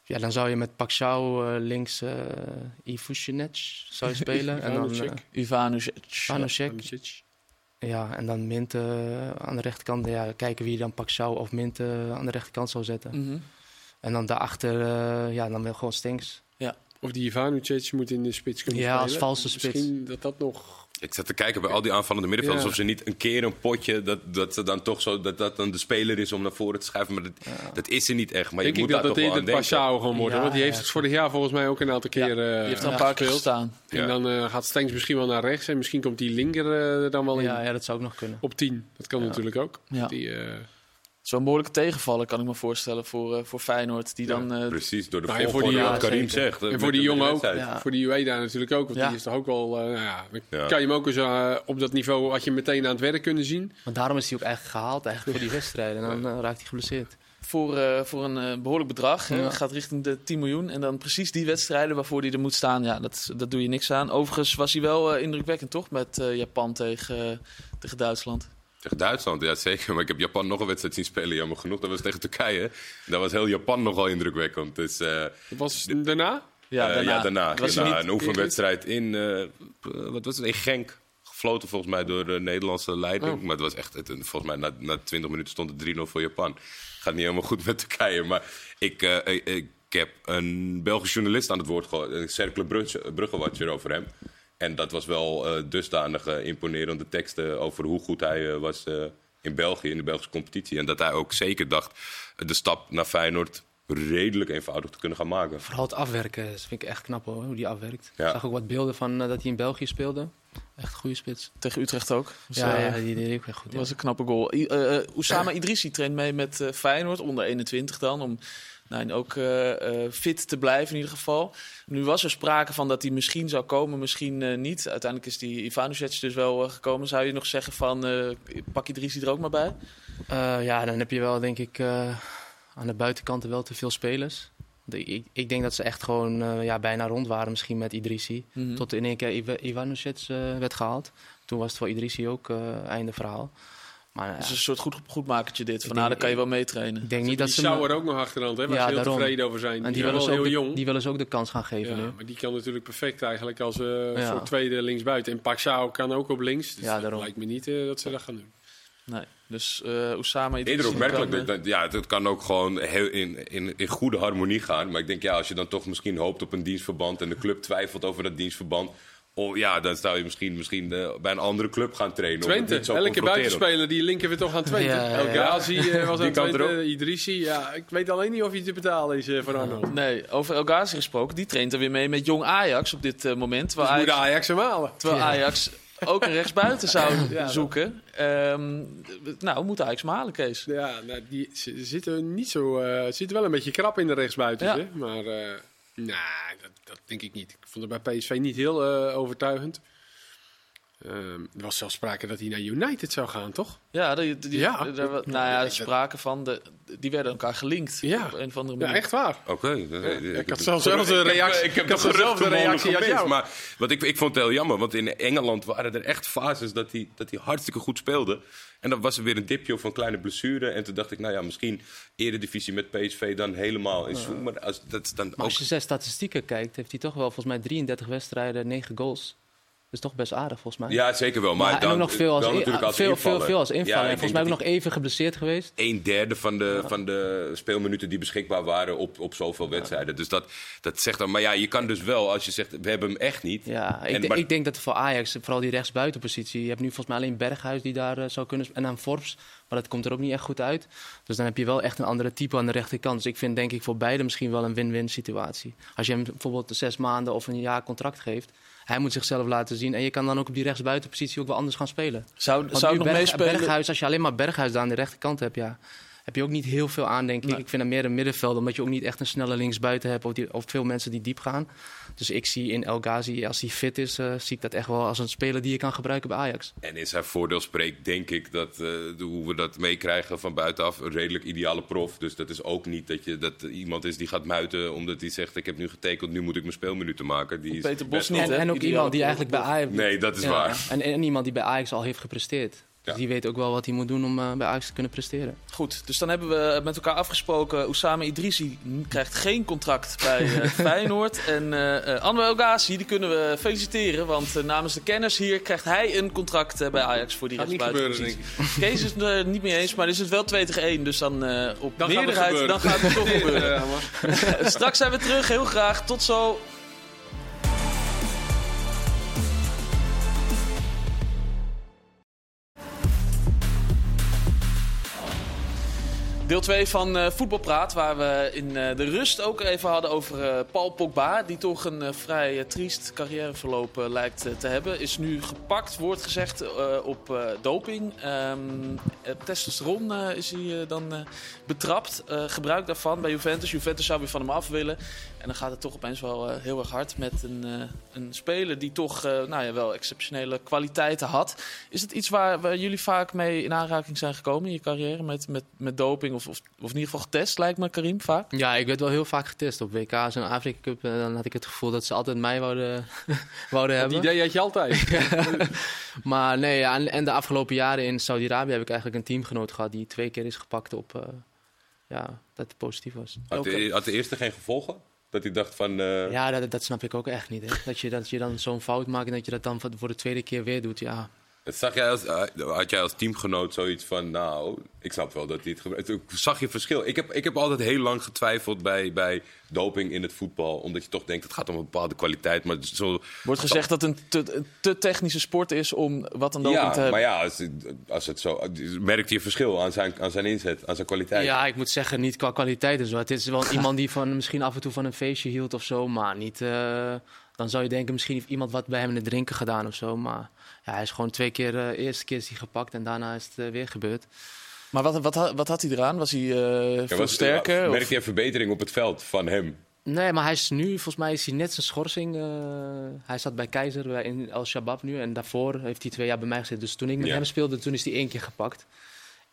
[SPEAKER 3] Ja, dan zou je met Pacquiao eh, links uh, zou je <laughs> spelen. en dan uh.
[SPEAKER 4] Hamšić.
[SPEAKER 3] Ja, en dan Minte aan de rechterkant. Ja, kijken wie dan Pacquiao of Minte aan de rechterkant zou zetten.
[SPEAKER 2] Mhm.
[SPEAKER 3] En dan daarachter, eh, ja, dan wel gewoon Stinks.
[SPEAKER 4] Of die Ivanucic moet in de spits kunnen
[SPEAKER 3] Ja,
[SPEAKER 4] spelen.
[SPEAKER 3] als valse spits.
[SPEAKER 4] Misschien dat dat nog...
[SPEAKER 5] Ik zat te kijken bij al die aanvallende middenvelders
[SPEAKER 4] Ja.
[SPEAKER 5] of ze niet een keer een potje dat dat ze dan toch zo dat dat dan de speler is om naar voren te schuiven, maar dat, dat is er niet echt. Maar
[SPEAKER 4] denk
[SPEAKER 5] je
[SPEAKER 4] ik
[SPEAKER 5] moet
[SPEAKER 4] dat dat
[SPEAKER 5] toch wel aan denken.
[SPEAKER 4] Wordt.
[SPEAKER 3] Ja,
[SPEAKER 4] want die heeft
[SPEAKER 3] ja.
[SPEAKER 4] het vorig jaar volgens mij ook een aantal keer eh,
[SPEAKER 2] Die heeft er een
[SPEAKER 3] Ja,
[SPEAKER 2] paar keer gestaan.
[SPEAKER 5] Ja.
[SPEAKER 4] En dan eh, gaat Stenks misschien wel naar rechts. En misschien komt die linker eh, dan wel in.
[SPEAKER 3] Ja, ja, dat zou ook nog kunnen.
[SPEAKER 4] Op 10. Dat kan
[SPEAKER 3] Ja.
[SPEAKER 4] natuurlijk ook.
[SPEAKER 2] Ja.
[SPEAKER 4] Die, eh,
[SPEAKER 2] Zo'n behoorlijke tegenvaller kan ik me voorstellen voor, eh, voor Feyenoord. Die dan, eh,
[SPEAKER 5] Precies, door de
[SPEAKER 4] Nou,
[SPEAKER 5] volgorde
[SPEAKER 4] die-
[SPEAKER 5] wat Karim zegt. eh,
[SPEAKER 4] en
[SPEAKER 5] met
[SPEAKER 4] voor die jongen ook.
[SPEAKER 3] Ja.
[SPEAKER 4] Voor die Ueda natuurlijk ook. Want
[SPEAKER 2] Ja.
[SPEAKER 4] die is toch ook wel... eh, nou ja, dan
[SPEAKER 5] Ja.
[SPEAKER 4] kan je hem ook eens eh, op dat niveau... had je meteen aan het werk kunnen zien.
[SPEAKER 3] Maar daarom is hij ook eigenlijk gehaald eigenlijk voor die wedstrijden. En dan eh, raakt hij geblesseerd.
[SPEAKER 2] voor, eh, voor een eh, behoorlijk bedrag. hè. Gaat richting de 10 miljoen. En dan precies die wedstrijden waarvoor hij er moet staan. Ja, dat, dat doe je niks aan. Overigens was hij wel eh, indrukwekkend, toch? Met eh, Japan tegen, eh, tegen Duitsland.
[SPEAKER 5] Tegen Duitsland, ja zeker. Maar ik heb Japan nog een wedstrijd zien spelen, jammer genoeg. Dat was tegen Turkije. Daar was heel Japan nogal indrukwekkend. Dus, eh,
[SPEAKER 4] Dat was daarna.
[SPEAKER 2] Ja,
[SPEAKER 5] eh,
[SPEAKER 2] daarna.
[SPEAKER 5] ja, daarna.
[SPEAKER 2] Was
[SPEAKER 5] Daarna
[SPEAKER 2] niet-
[SPEAKER 5] een oefenwedstrijd in, eh, wat was het, in Genk. Gefloten volgens mij door de Nederlandse leiding.
[SPEAKER 4] Oh.
[SPEAKER 5] Maar het was echt, het, volgens mij na, na 20 minuten stond het 3-0 voor Japan. Gaat niet helemaal goed met Turkije. Maar ik, eh, ik, ik heb een Belgisch journalist aan het woord gehoord. Een Cercle Brugge, Bruggewatcher over hem. En dat was wel eh, dusdanig eh, imponerende teksten over hoe goed hij eh, was eh, in België, in de Belgische competitie. En dat hij ook zeker dacht de stap naar Feyenoord redelijk eenvoudig te kunnen gaan maken.
[SPEAKER 3] Vooral het afwerken, dat vind ik echt knap hoor, hoe die afwerkt.
[SPEAKER 5] Ja.
[SPEAKER 3] Ik zag ook wat beelden van dat hij in België speelde. Echt een goede spits.
[SPEAKER 2] Tegen Utrecht ook. Dus,
[SPEAKER 3] ja, ja, die deed ook echt goed.
[SPEAKER 2] Dat
[SPEAKER 3] ja.
[SPEAKER 2] was een knappe goal. Oussama <clears throat> Idrissi traint mee met Feyenoord, onder 21 dan. Om nou, ook eh, eh, fit te blijven in ieder geval. Nu was er sprake van dat hij misschien zou komen, misschien eh, niet. Uiteindelijk is die Ivanušić dus wel gekomen. Zou je nog zeggen van, pak Idrissi er ook maar bij?
[SPEAKER 3] Ja, dan heb je wel denk ik aan de buitenkanten wel te veel spelers. De- ik, ik denk dat ze echt gewoon ja, bijna rond waren misschien met Idrissi.
[SPEAKER 2] Mhm.
[SPEAKER 3] Tot in één keer Iva- Ivanovic werd gehaald. Toen was het voor Idrissi ook einde verhaal. Maar
[SPEAKER 2] Het is een soort goed, goedmakertje dit. Van nou, daar kan je wel meetrainen.
[SPEAKER 3] ik denk niet
[SPEAKER 4] Die
[SPEAKER 3] dat ze...
[SPEAKER 4] zou er ook nog achterhand, hè, waar
[SPEAKER 3] Ja,
[SPEAKER 4] ze heel
[SPEAKER 3] daarom.
[SPEAKER 4] tevreden over zijn.
[SPEAKER 3] en
[SPEAKER 4] Die,
[SPEAKER 3] willen,
[SPEAKER 4] wel
[SPEAKER 3] ook
[SPEAKER 4] heel
[SPEAKER 3] de,
[SPEAKER 4] jong.
[SPEAKER 3] die willen ze ook de kans gaan geven
[SPEAKER 4] ja,
[SPEAKER 3] nu.
[SPEAKER 4] maar die kan natuurlijk perfect eigenlijk als eh
[SPEAKER 3] Ja.
[SPEAKER 4] soort tweede linksbuiten. En Paxao kan ook op links. Dus
[SPEAKER 3] Ja, daarom.
[SPEAKER 4] lijkt me niet eh, dat ze dat gaan doen.
[SPEAKER 2] Nee. Dus eh Osama Idrissi
[SPEAKER 5] Eerder opmerkelijk.
[SPEAKER 2] kan,
[SPEAKER 5] ja, het kan ook gewoon heel in, in, in goede harmonie gaan. Maar ik denk, ja, als je dan toch misschien hoopt op een dienstverband... en de club twijfelt over dat dienstverband... Oh, ja, dan zou je misschien, misschien eh, bij een andere club gaan trainen.
[SPEAKER 4] Twente,
[SPEAKER 5] niet zo
[SPEAKER 4] elke buitenspeler die linken we toch aan Twente.
[SPEAKER 3] Ja.
[SPEAKER 4] El Ghazi eh, <laughs> was aan Twente,
[SPEAKER 5] erop.
[SPEAKER 4] Idrissi. Ja, ik weet alleen niet of hij te betalen is eh, voor Arnold.
[SPEAKER 2] Nee, over El Ghazi gesproken. Die traint er weer mee met jong Ajax op dit moment.
[SPEAKER 4] Dus
[SPEAKER 2] Terwijl
[SPEAKER 4] moet
[SPEAKER 2] Ajax,
[SPEAKER 4] Ajax hem halen.
[SPEAKER 2] terwijl
[SPEAKER 3] Ja.
[SPEAKER 2] Ajax ook een rechtsbuiten zou <laughs>
[SPEAKER 4] Ja,
[SPEAKER 2] zoeken. Ehm, nou, moet Ajax maar halen, Kees.
[SPEAKER 4] Ja, nou, die zitten niet zo. eh zitten wel een beetje krap in de rechtsbuiten.
[SPEAKER 2] Ja.
[SPEAKER 4] Hè? Maar eh nou, dat denk ik niet. Ik vond het bij PSV niet heel eh, overtuigend. Ehm, er was zelfs sprake dat hij naar United zou gaan, toch?
[SPEAKER 2] Ja, die, die,
[SPEAKER 4] Ja.
[SPEAKER 2] wa- nou ja, er sprake van. De, die werden elkaar gelinkt.
[SPEAKER 4] Ja.
[SPEAKER 2] Op een of andere
[SPEAKER 4] Ja,
[SPEAKER 2] manier.
[SPEAKER 4] echt waar.
[SPEAKER 5] Oké. dat-
[SPEAKER 4] ik had
[SPEAKER 5] heb-
[SPEAKER 4] zelfs zelfs een
[SPEAKER 5] ik heb-
[SPEAKER 4] reactie-
[SPEAKER 5] Ik heb,
[SPEAKER 4] ik had
[SPEAKER 5] de
[SPEAKER 4] zelfs een reactie
[SPEAKER 5] gemist,
[SPEAKER 4] jou.
[SPEAKER 5] Maar wat ik, ik vond het heel jammer, want in Engeland waren er echt fases dat hij, dat hij hartstikke goed speelde. En dan was er weer een dipje of een kleine blessure. En toen dacht ik, nou ja, misschien eredivisie met PSV dan helemaal in zoek. Maar als, dat dan
[SPEAKER 3] Maar
[SPEAKER 5] ook...
[SPEAKER 3] als je zijn statistieken kijkt, heeft hij toch wel volgens mij 33 wedstrijden, 9 goals. Is toch best aardig volgens mij.
[SPEAKER 5] Ja, zeker wel. Maar,
[SPEAKER 3] Maar en
[SPEAKER 5] dan,
[SPEAKER 3] ook nog veel als,
[SPEAKER 5] wel
[SPEAKER 3] in-
[SPEAKER 5] natuurlijk als
[SPEAKER 3] veel, veel,
[SPEAKER 5] invaller.
[SPEAKER 3] veel als
[SPEAKER 5] Ja,
[SPEAKER 3] invaller. en volgens mij ook nog even geblesseerd geweest.
[SPEAKER 5] een derde van de, van de speelminuten die beschikbaar waren op, op zoveel wedstrijden. Dus dat, dat zegt dan. Maar ja, je kan dus wel, als je zegt, we hebben hem echt niet.
[SPEAKER 3] Ja, ik,
[SPEAKER 5] En-
[SPEAKER 3] denk-
[SPEAKER 5] maar-
[SPEAKER 3] ik denk dat voor Ajax, vooral die rechtsbuitenpositie, je hebt nu volgens mij alleen Berghuis die daar eh, zou kunnen en dan Forbes, maar dat komt er ook niet echt goed uit. Dus dan heb je wel echt een andere type aan de rechterkant. Dus ik vind denk ik voor beide misschien wel een win-win situatie. Als je hem bijvoorbeeld zes maanden of een jaar contract geeft, hij moet zichzelf laten zien en je kan dan ook op die rechtsbuitenpositie ook wel anders gaan spelen.
[SPEAKER 2] Zou,
[SPEAKER 3] Want
[SPEAKER 2] zou
[SPEAKER 3] nu
[SPEAKER 2] nog meespelen?
[SPEAKER 3] Berghuis, als je alleen maar Berghuis daar aan de rechterkant hebt, ja, heb je ook niet heel veel aan, denk ik.
[SPEAKER 2] Nee.
[SPEAKER 3] Ik vind hem meer een middenveld, omdat je ook niet echt een snelle linksbuiten hebt of, die, of veel mensen die diep gaan. Dus ik zie in El Ghazi, als hij fit is, eh, zie ik dat echt wel als een speler die je kan gebruiken bij Ajax.
[SPEAKER 5] En in zijn voordeel spreekt, denk ik, dat eh, de- hoe we dat meekrijgen van buitenaf, een redelijk ideale prof. Dus dat is ook niet dat, je, dat er iemand is die gaat muiten omdat hij zegt: Ik heb nu getekend, nu moet ik mijn speelminuten maken. Die
[SPEAKER 2] Peter Bos niet,
[SPEAKER 3] En, ook iemand die eigenlijk bij Ajax...
[SPEAKER 5] Nee, dat is
[SPEAKER 3] Ja,
[SPEAKER 5] waar.
[SPEAKER 3] En, en iemand die bij Ajax al heeft gepresteerd. Dus die weet ook wel wat hij moet doen om eh, bij Ajax te kunnen presteren.
[SPEAKER 2] Goed, dus dan hebben we met elkaar afgesproken. Oussama Idrissi krijgt geen contract bij eh, <laughs> Feyenoord. En eh uh, Anwar El Ghazi, die kunnen we feliciteren. Want eh, namens de kenners hier krijgt hij een contract eh, bij Ajax voor die rechtsbuitenpositie. <laughs> Kees is het er niet mee eens, maar is het wel 2 tegen 1. Dus dan eh, op
[SPEAKER 4] Dan gaat het
[SPEAKER 2] meerderheid, dan gaat het toch <laughs> gebeuren. Straks zijn we terug, heel graag. Tot zo. Deel 2 van eh Voetbalpraat, waar we in eh, de rust ook even hadden over eh, Paul Pogba. Die toch een vrij triest carrièreverloop lijkt te hebben. Is nu gepakt, wordt gezegd, op doping. Eh, testosteron is hij dan betrapt. Gebruik daarvan bij Juventus. Juventus zou weer van hem af willen. En dan gaat het toch opeens wel eh, heel erg hard met een, eh, een speler die toch eh, nou ja, wel exceptionele kwaliteiten had. Is het iets waar, waar jullie vaak mee in aanraking zijn gekomen in je carrière? Met, met, met doping of, of, of in ieder geval getest, lijkt me Karim vaak?
[SPEAKER 3] Ja, ik werd wel heel vaak getest op WK's en Afrika Cup. En dan had ik het gevoel dat ze altijd mij wouden, <laughs> wouden
[SPEAKER 4] Dat
[SPEAKER 3] hebben.
[SPEAKER 4] idee had je altijd. <laughs>
[SPEAKER 3] Maar nee, ja, en, en de afgelopen jaren in Saudi-Arabië heb ik eigenlijk een teamgenoot gehad die twee keer is gepakt op eh, ja, dat het positief was.
[SPEAKER 5] Had, de, had de eerste geen gevolgen? Dat hij dacht van. eh,
[SPEAKER 3] Ja, dat, dat snap ik ook echt niet. Hè. Dat, je, dat je dan zo'n fout maakt en dat je dat dan voor- voor de tweede keer weer doet. Ja,
[SPEAKER 5] Zag jij als, eh, had jij als teamgenoot zoiets van, nou, ik snap wel dat hij het gebruikt. Toen Zag je verschil? Ik heb, ik heb altijd heel lang getwijfeld bij, bij doping in het voetbal. Omdat je toch denkt, het gaat om een bepaalde kwaliteit. Maar zo,
[SPEAKER 2] Wordt gezegd dat het een te, een te technische sport is om wat aan doping
[SPEAKER 5] ja,
[SPEAKER 2] te hebben.
[SPEAKER 5] maar ja, als, als het zo, merkte je verschil aan zijn, aan zijn inzet, aan zijn kwaliteit.
[SPEAKER 3] ja, ik moet zeggen, niet qua kwaliteit en zo. Het is wel <laughs> iemand die van, misschien af en toe van een feestje hield of zo, maar niet... eh, dan zou je denken, misschien heeft iemand wat bij hem in het drinken gedaan of zo. Maar ja, hij is gewoon twee keer, de eerste keer is hij gepakt en daarna is het eh, weer gebeurd.
[SPEAKER 2] Maar wat, wat, wat had hij eraan? Was hij eh,
[SPEAKER 5] Ja,
[SPEAKER 2] veel
[SPEAKER 5] was-
[SPEAKER 2] sterker? of-
[SPEAKER 5] Merkte je verbetering op het veld van hem?
[SPEAKER 3] Nee, maar hij is nu, volgens mij is hij net zijn schorsing. eh, hij zat bij Keizer bij- in El Shabab nu. En daarvoor heeft hij twee jaar bij mij gezeten. Dus toen ik met
[SPEAKER 5] Ja.
[SPEAKER 3] hem speelde, toen is hij één keer gepakt.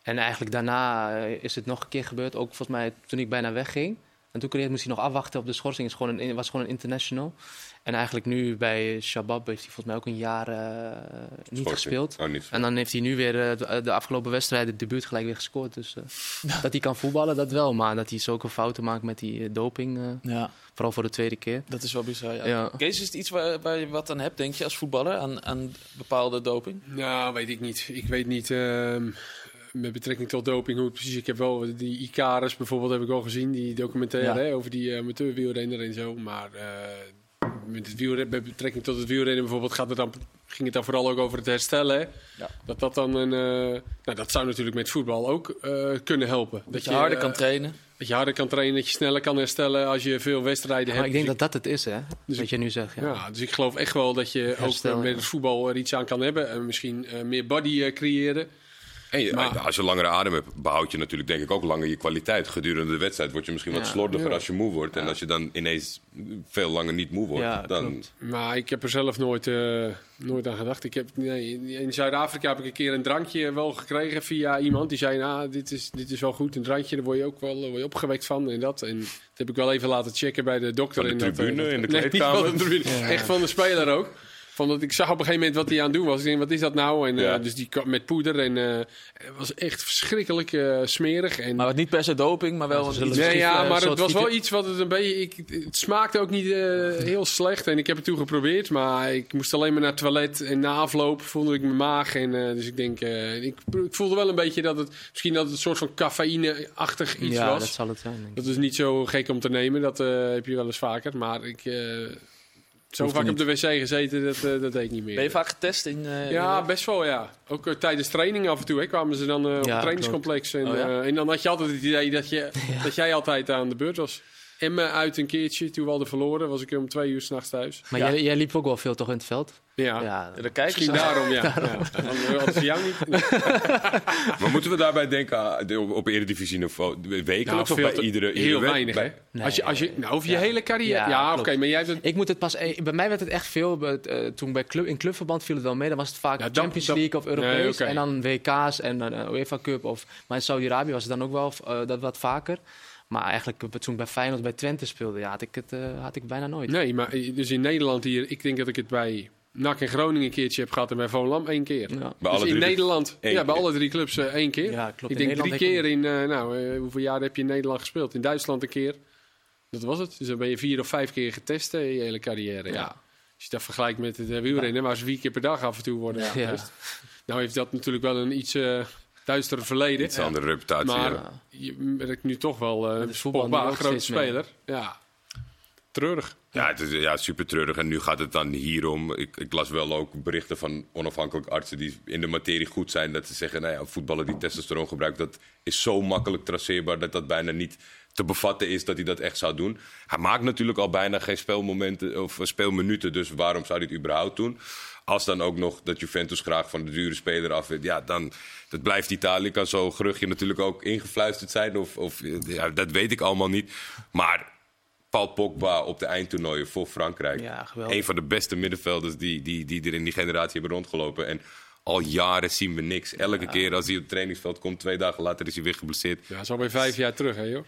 [SPEAKER 3] En eigenlijk daarna is het nog een keer gebeurd. Ook volgens mij toen ik bijna wegging. En toen moest hij nog afwachten op de schorsing. Het is gewoon een, was gewoon een international. En eigenlijk nu bij Shabab heeft hij volgens mij ook een jaar eh, niet gespeeld.
[SPEAKER 5] Oh, niet.
[SPEAKER 3] En dan heeft hij nu weer eh, de, de afgelopen wedstrijd het debuut gelijk weer gescoord. Dus eh, dat hij kan voetballen, dat wel. Maar dat hij zulke fouten maakt met die doping, eh,
[SPEAKER 2] Ja,
[SPEAKER 3] vooral voor de tweede keer.
[SPEAKER 2] dat is wel bizar. Ja.
[SPEAKER 3] Ja.
[SPEAKER 2] Kees, is het iets waar, waar je wat aan hebt, denk je, als voetballer? Aan, aan bepaalde doping?
[SPEAKER 4] Nou, weet ik niet. Ik weet niet ehm, met betrekking tot doping hoe precies. Ik heb wel die Icarus bijvoorbeeld heb ik al gezien, die documentaire
[SPEAKER 2] Ja.
[SPEAKER 4] hè, over die amateur wielrenner en zo. Maar eh, met, het wielren, met betrekking tot het wielrennen bijvoorbeeld gaat het dan, ging het dan vooral ook over het herstellen. hè.
[SPEAKER 2] Ja.
[SPEAKER 4] Dat dat dan een, eh, nou dat zou natuurlijk met voetbal ook eh, kunnen helpen.
[SPEAKER 2] Dat je harder
[SPEAKER 4] eh,
[SPEAKER 2] kan trainen?
[SPEAKER 4] Dat je harder kan trainen, dat je sneller kan herstellen als je veel wedstrijden
[SPEAKER 3] Maar
[SPEAKER 4] hebt.
[SPEAKER 3] ik denk
[SPEAKER 4] Dus
[SPEAKER 3] dat dat het is, hè?
[SPEAKER 4] Dus
[SPEAKER 3] wat je nu zegt. Ja.
[SPEAKER 4] ja, dus ik geloof echt wel dat je
[SPEAKER 3] Herstel,
[SPEAKER 4] ook met het voetbal er iets aan kan hebben. En misschien eh, meer body eh, creëren.
[SPEAKER 5] En je-
[SPEAKER 4] Maar-
[SPEAKER 5] als je langere adem hebt, behoud je natuurlijk denk ik ook langer je kwaliteit. Gedurende de wedstrijd word je misschien wat slordiger
[SPEAKER 4] Ja.
[SPEAKER 5] als je moe wordt. En als je dan ineens veel langer niet moe wordt,
[SPEAKER 3] Ja,
[SPEAKER 5] dan...
[SPEAKER 3] klopt.
[SPEAKER 4] Maar ik heb er zelf nooit, eh, nooit aan gedacht. Ik heb, nee, in- in Zuid-Afrika heb ik een keer een drankje wel gekregen via iemand. Die zei, nou, dit is, dit is wel goed, een drankje. Daar word je ook wel eh, word je opgewekt van en dat. En dat heb ik wel even laten checken bij de dokter.
[SPEAKER 5] Van de
[SPEAKER 4] En dat, eh,
[SPEAKER 5] tribune,
[SPEAKER 4] dat-
[SPEAKER 5] in de <laughs>
[SPEAKER 4] nee, niet
[SPEAKER 5] kleedkamer?
[SPEAKER 4] van de tribune, Echt van de speler ook. Van dat ik zag op een gegeven moment wat hij aan het doen was. Ik denk, wat is dat nou? En, eh,
[SPEAKER 5] Ja.
[SPEAKER 4] dus die kwam met poeder en eh, het was echt verschrikkelijk eh, smerig. En,
[SPEAKER 2] Maar niet per se doping, maar wel
[SPEAKER 3] Ja,
[SPEAKER 2] een
[SPEAKER 4] Nee, ja, maar het was wel iets wat het een beetje... Ik, het smaakte ook niet eh, heel slecht en ik heb het toen geprobeerd. Maar ik moest alleen maar naar het toilet en na afloop voelde ik mijn maag. En, eh, dus ik denk, eh, ik, ik voelde wel een beetje dat het... Misschien dat het een soort van cafeïne-achtig iets
[SPEAKER 3] ja,
[SPEAKER 4] was.
[SPEAKER 3] dat zal het zijn. Denk ik.
[SPEAKER 4] Dat is niet zo gek om te nemen, dat eh, heb je wel eens vaker. Maar ik... zo
[SPEAKER 2] Hoeft
[SPEAKER 4] vaak op de wc gezeten, dat, eh, dat deed ik niet meer.
[SPEAKER 2] Ben je vaak getest in... eh,
[SPEAKER 4] Ja,
[SPEAKER 2] in-
[SPEAKER 4] best wel, ja. Ook eh, tijdens training af en toe hè, kwamen ze dan eh, op
[SPEAKER 3] Ja,
[SPEAKER 4] het trainingscomplex. En,
[SPEAKER 2] Oh, ja?
[SPEAKER 4] eh, en dan had je altijd het idee dat, je, <laughs> dat jij altijd aan de beurt was. Emmen uit een keertje, toen we hadden verloren, was ik om twee uur s'nachts thuis.
[SPEAKER 3] Maar
[SPEAKER 2] Ja.
[SPEAKER 3] jij, jij liep ook wel veel toch in het veld?
[SPEAKER 4] Ja,
[SPEAKER 3] Ja,
[SPEAKER 2] Ja, daar kijken
[SPEAKER 4] misschien
[SPEAKER 2] ze
[SPEAKER 4] daarom, ja. <laughs> ja. Dan hadden ze jou niet. <laughs>
[SPEAKER 5] Maar moeten we daarbij denken aan- op, op eredivisie niveau? Wekelijks
[SPEAKER 4] Nou,
[SPEAKER 5] of bij
[SPEAKER 4] te-
[SPEAKER 5] iedere, iedere
[SPEAKER 4] heel weinig,
[SPEAKER 5] bij-?
[SPEAKER 3] Nee.
[SPEAKER 4] Als je, als je, nou, over je
[SPEAKER 3] Ja.
[SPEAKER 4] hele carrière.
[SPEAKER 3] Ja,
[SPEAKER 4] Ja, oké, maar jij.
[SPEAKER 3] Ik moet het pas. eh, Bij mij werd het echt veel. eh, toen bij club, in clubverband viel het wel mee. Dan was het vaak
[SPEAKER 4] Ja,
[SPEAKER 3] Champions League of Europees.
[SPEAKER 4] Nee.
[SPEAKER 3] En dan WK's en dan eh, UEFA Cup. Of, maar in Saudi-Arabië was het dan ook wel eh, dat wat vaker. Maar eigenlijk eh, toen ik bij Feyenoord bij Twente speelde, ja, had ik het eh, had ik bijna nooit.
[SPEAKER 4] Nee, maar eh, dus in Nederland hier, ik denk dat ik het bij NAC en Groningen een keertje heb gehad en bij Volendam één keer.
[SPEAKER 3] Ja.
[SPEAKER 5] Bij
[SPEAKER 4] Dus
[SPEAKER 5] alle
[SPEAKER 4] in Nederland, ja, bij
[SPEAKER 5] keer.
[SPEAKER 4] alle drie clubs één keer.
[SPEAKER 3] Ja, klopt.
[SPEAKER 4] Ik
[SPEAKER 3] In
[SPEAKER 4] denk drie keer in, eh, nou, hoeveel jaar heb je in Nederland gespeeld? In Duitsland een keer. Dat was het. Dus dan ben je vier of vijf keer getest in je hele carrière. Ja.
[SPEAKER 3] Ja.
[SPEAKER 4] Als je dat vergelijkt met het wielrennen, waar ze vier keer per dag af en toe worden
[SPEAKER 3] Ja.
[SPEAKER 4] getest. Nou heeft dat natuurlijk wel een iets eh duister verleden.
[SPEAKER 5] Iets andere reputatie.
[SPEAKER 4] Maar
[SPEAKER 5] ja.
[SPEAKER 4] je merkt nu toch wel eh
[SPEAKER 3] Met
[SPEAKER 4] een grote speler. Ja, treurig.
[SPEAKER 5] Ja, het is ja, super treurig. En nu gaat het dan hierom. Ik, ik las wel ook berichten van onafhankelijke artsen die in de materie goed zijn. Dat ze zeggen, nou ja, voetballer die testosteron gebruikt, dat is zo makkelijk traceerbaar dat dat bijna niet te bevatten is dat hij dat echt zou doen. Hij maakt natuurlijk al bijna geen speelmomenten of speelminuten, dus waarom zou hij het überhaupt doen? Als dan ook nog dat Juventus graag van de dure speler af wil, ja, dan dat blijft Italië. Kan zo'n geruchtje natuurlijk ook ingefluisterd zijn, of, of ja, dat weet ik allemaal niet. Maar Paul Pogba op de eindtoernooien voor Frankrijk.
[SPEAKER 3] Ja, geweldig.
[SPEAKER 5] Een van de beste middenvelders die, die, die er in die generatie hebben rondgelopen. En al jaren zien we niks. Elke keer als hij op het trainingsveld komt, twee dagen later is hij weer geblesseerd.
[SPEAKER 4] Ja, is alweer vijf jaar terug, hè joh.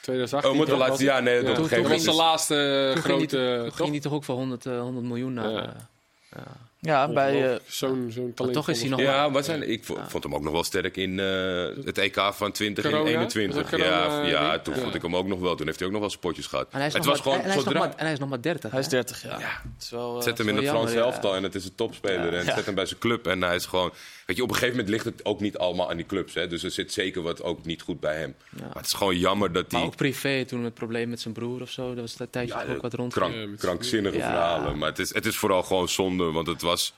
[SPEAKER 4] 2018.
[SPEAKER 5] Oh,
[SPEAKER 4] toch?
[SPEAKER 5] laten... Ja, nee,
[SPEAKER 4] Ja,
[SPEAKER 5] dat
[SPEAKER 3] toen-
[SPEAKER 4] was de laatste eh,
[SPEAKER 3] Toen ging
[SPEAKER 4] grote...
[SPEAKER 3] hij- toen
[SPEAKER 4] toch?
[SPEAKER 3] ging hij toch ook voor 100, eh, 100 miljoen naar.
[SPEAKER 4] Ja.
[SPEAKER 3] Uh,
[SPEAKER 2] Ja, bij... eh.
[SPEAKER 4] Zo'n zo'n talent.
[SPEAKER 3] toch is hij nog-
[SPEAKER 5] Ja, wat zijn, ik vo- vond hem ook nog wel sterk in eh, het EK van 2021.
[SPEAKER 4] Was dat corona,
[SPEAKER 5] ja, ja,
[SPEAKER 4] ding?
[SPEAKER 5] toen
[SPEAKER 4] Ja.
[SPEAKER 5] vond ik hem ook nog wel. Toen heeft hij ook nog wel spotjes gehad.
[SPEAKER 3] en hij is,
[SPEAKER 5] het
[SPEAKER 3] nog
[SPEAKER 5] was
[SPEAKER 3] maar,
[SPEAKER 5] gewoon
[SPEAKER 3] en, hij is nog
[SPEAKER 5] zodra...
[SPEAKER 3] maar, en hij is nog maar 30.
[SPEAKER 2] hij is
[SPEAKER 3] hè?
[SPEAKER 2] 30, ja. Het is wel, eh,
[SPEAKER 5] Zet hem in
[SPEAKER 3] wel
[SPEAKER 5] het Frans
[SPEAKER 3] jammer, ja.
[SPEAKER 5] elftal en het is een topspeler. En
[SPEAKER 2] Ja.
[SPEAKER 5] zet hem bij zijn club. En hij is gewoon... Weet je, op een gegeven moment ligt het ook niet allemaal aan die clubs. Hè? Dus er zit zeker wat ook niet goed bij hem. Maar het is gewoon jammer dat
[SPEAKER 3] Maar
[SPEAKER 5] hij...
[SPEAKER 3] ook privé, toen het probleem met zijn broer of zo. Dat was dat tijdje ook wat rond.
[SPEAKER 4] Ja,
[SPEAKER 5] krankzinnige
[SPEAKER 3] Ja.
[SPEAKER 5] verhalen. Maar het is, het is vooral gewoon zonde. Want het was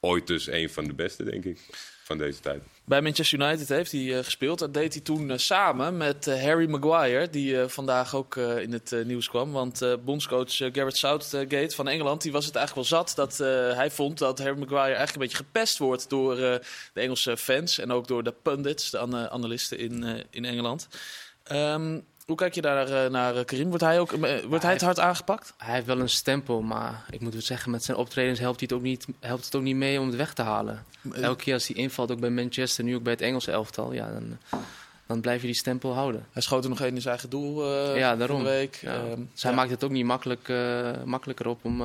[SPEAKER 5] ooit dus een van de beste, denk ik. Van deze tijd.
[SPEAKER 2] Bij Manchester United heeft hij eh, gespeeld. Dat deed hij toen eh, samen met eh, Harry Maguire, die vandaag ook in het nieuws kwam. Want bondscoach Gareth Southgate van Engeland, die was het eigenlijk wel zat dat hij vond dat Harry Maguire eigenlijk een beetje gepest wordt door de Engelse fans en ook door de pundits, de ana- analisten in, in Engeland. Ehm, hoe kijk je daar eh, naar, eh, Karim? Wordt hij, ook, eh, wordt hij te hard aangepakt?
[SPEAKER 3] Hij heeft wel een stempel, maar ik moet wel zeggen, met zijn optredens helpt, hij het, ook niet, helpt het ook niet mee om het weg te halen. Elke keer als hij invalt, ook bij Manchester, nu ook bij het Engelse elftal, ja, dan, dan blijf je die stempel houden.
[SPEAKER 2] Hij schoot er nog één in zijn eigen doel
[SPEAKER 3] Ja,
[SPEAKER 2] van
[SPEAKER 3] daarom.
[SPEAKER 2] de week.
[SPEAKER 3] Ja.
[SPEAKER 2] Ehm,
[SPEAKER 3] dus hij
[SPEAKER 2] ja.
[SPEAKER 3] maakt het ook niet makkelijk, makkelijker op om,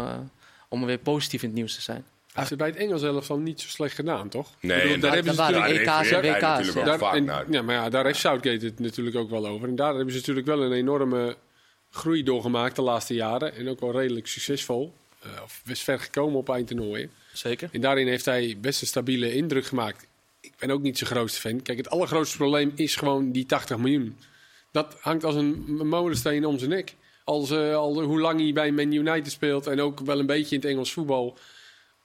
[SPEAKER 3] om weer positief in het nieuws te zijn.
[SPEAKER 4] Hij heeft het bij het Engels zelf al niet zo slecht gedaan, toch?
[SPEAKER 5] Nee,
[SPEAKER 4] bedoel,
[SPEAKER 5] en
[SPEAKER 4] daar
[SPEAKER 5] dat-
[SPEAKER 4] hebben ze natuurlijk...
[SPEAKER 3] EK's en
[SPEAKER 5] refereert hij
[SPEAKER 3] WK's,
[SPEAKER 5] natuurlijk
[SPEAKER 3] ja.
[SPEAKER 5] ook
[SPEAKER 4] Daar,
[SPEAKER 5] vaak
[SPEAKER 4] en-
[SPEAKER 5] naar.
[SPEAKER 4] ja, maar ja, daar heeft Southgate het natuurlijk ook wel over. En daar hebben ze natuurlijk wel een enorme groei doorgemaakt de laatste jaren. En ook wel redelijk succesvol. Eh, of best ver gekomen op eindtoernooien.
[SPEAKER 2] Zeker.
[SPEAKER 4] En daarin heeft hij best een stabiele indruk gemaakt. Ik ben ook niet zijn grootste fan. Kijk, het allergrootste probleem is gewoon die 80 miljoen. Dat hangt als een molensteen om zijn nek. Als, eh, al hoe lang hij bij Man United speelt en ook wel een beetje in het Engels voetbal.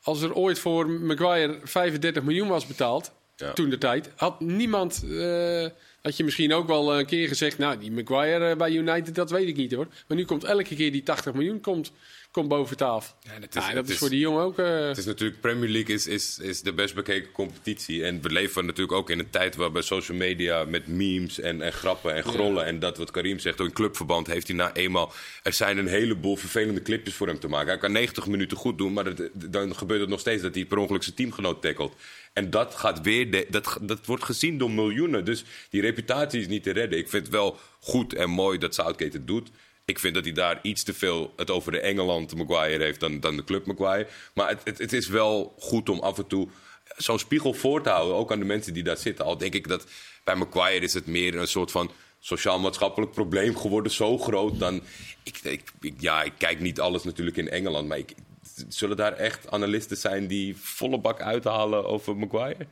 [SPEAKER 4] Als er ooit voor Maguire 35 miljoen was betaald,
[SPEAKER 5] Ja.
[SPEAKER 4] toen de tijd, had niemand. eh, had je misschien ook wel een keer gezegd, nou, die Maguire eh, bij United, dat weet ik niet hoor. Maar nu komt elke keer die 80 miljoen komt, komt boven tafel.
[SPEAKER 5] Ja, is-
[SPEAKER 4] dat is,
[SPEAKER 5] is-
[SPEAKER 4] voor die jongen ook. eh,
[SPEAKER 5] Het is natuurlijk, Premier League is, is, is de best bekeken competitie. En we leven natuurlijk ook in een tijd waarbij social media met memes en, en grappen en grollen. En dat wat Karim zegt, ook in clubverband heeft hij nou eenmaal... Er zijn een heleboel vervelende clipjes voor hem te maken. Hij kan 90 minuten goed doen, maar dan gebeurt het nog steeds dat hij per ongeluk zijn teamgenoot tackelt. En dat, gaat weer de- dat, dat wordt gezien door miljoenen. Dus die reputatie is niet te redden. Ik vind het wel goed en mooi dat Southgate het doet. Ik vind dat hij daar iets te veel het over de Engeland Maguire heeft dan, dan de club Maguire. Maar het, het, is wel goed om af en toe zo'n spiegel voor te houden. Ook aan de mensen die daar zitten. Al denk ik dat bij Maguire is het meer een soort van sociaal-maatschappelijk probleem geworden. Zo groot dan... Ik, ik, ik- ja, ik kijk niet alles natuurlijk in Engeland. Maar ik, zullen daar echt analisten zijn die volle bak uithalen over Maguire?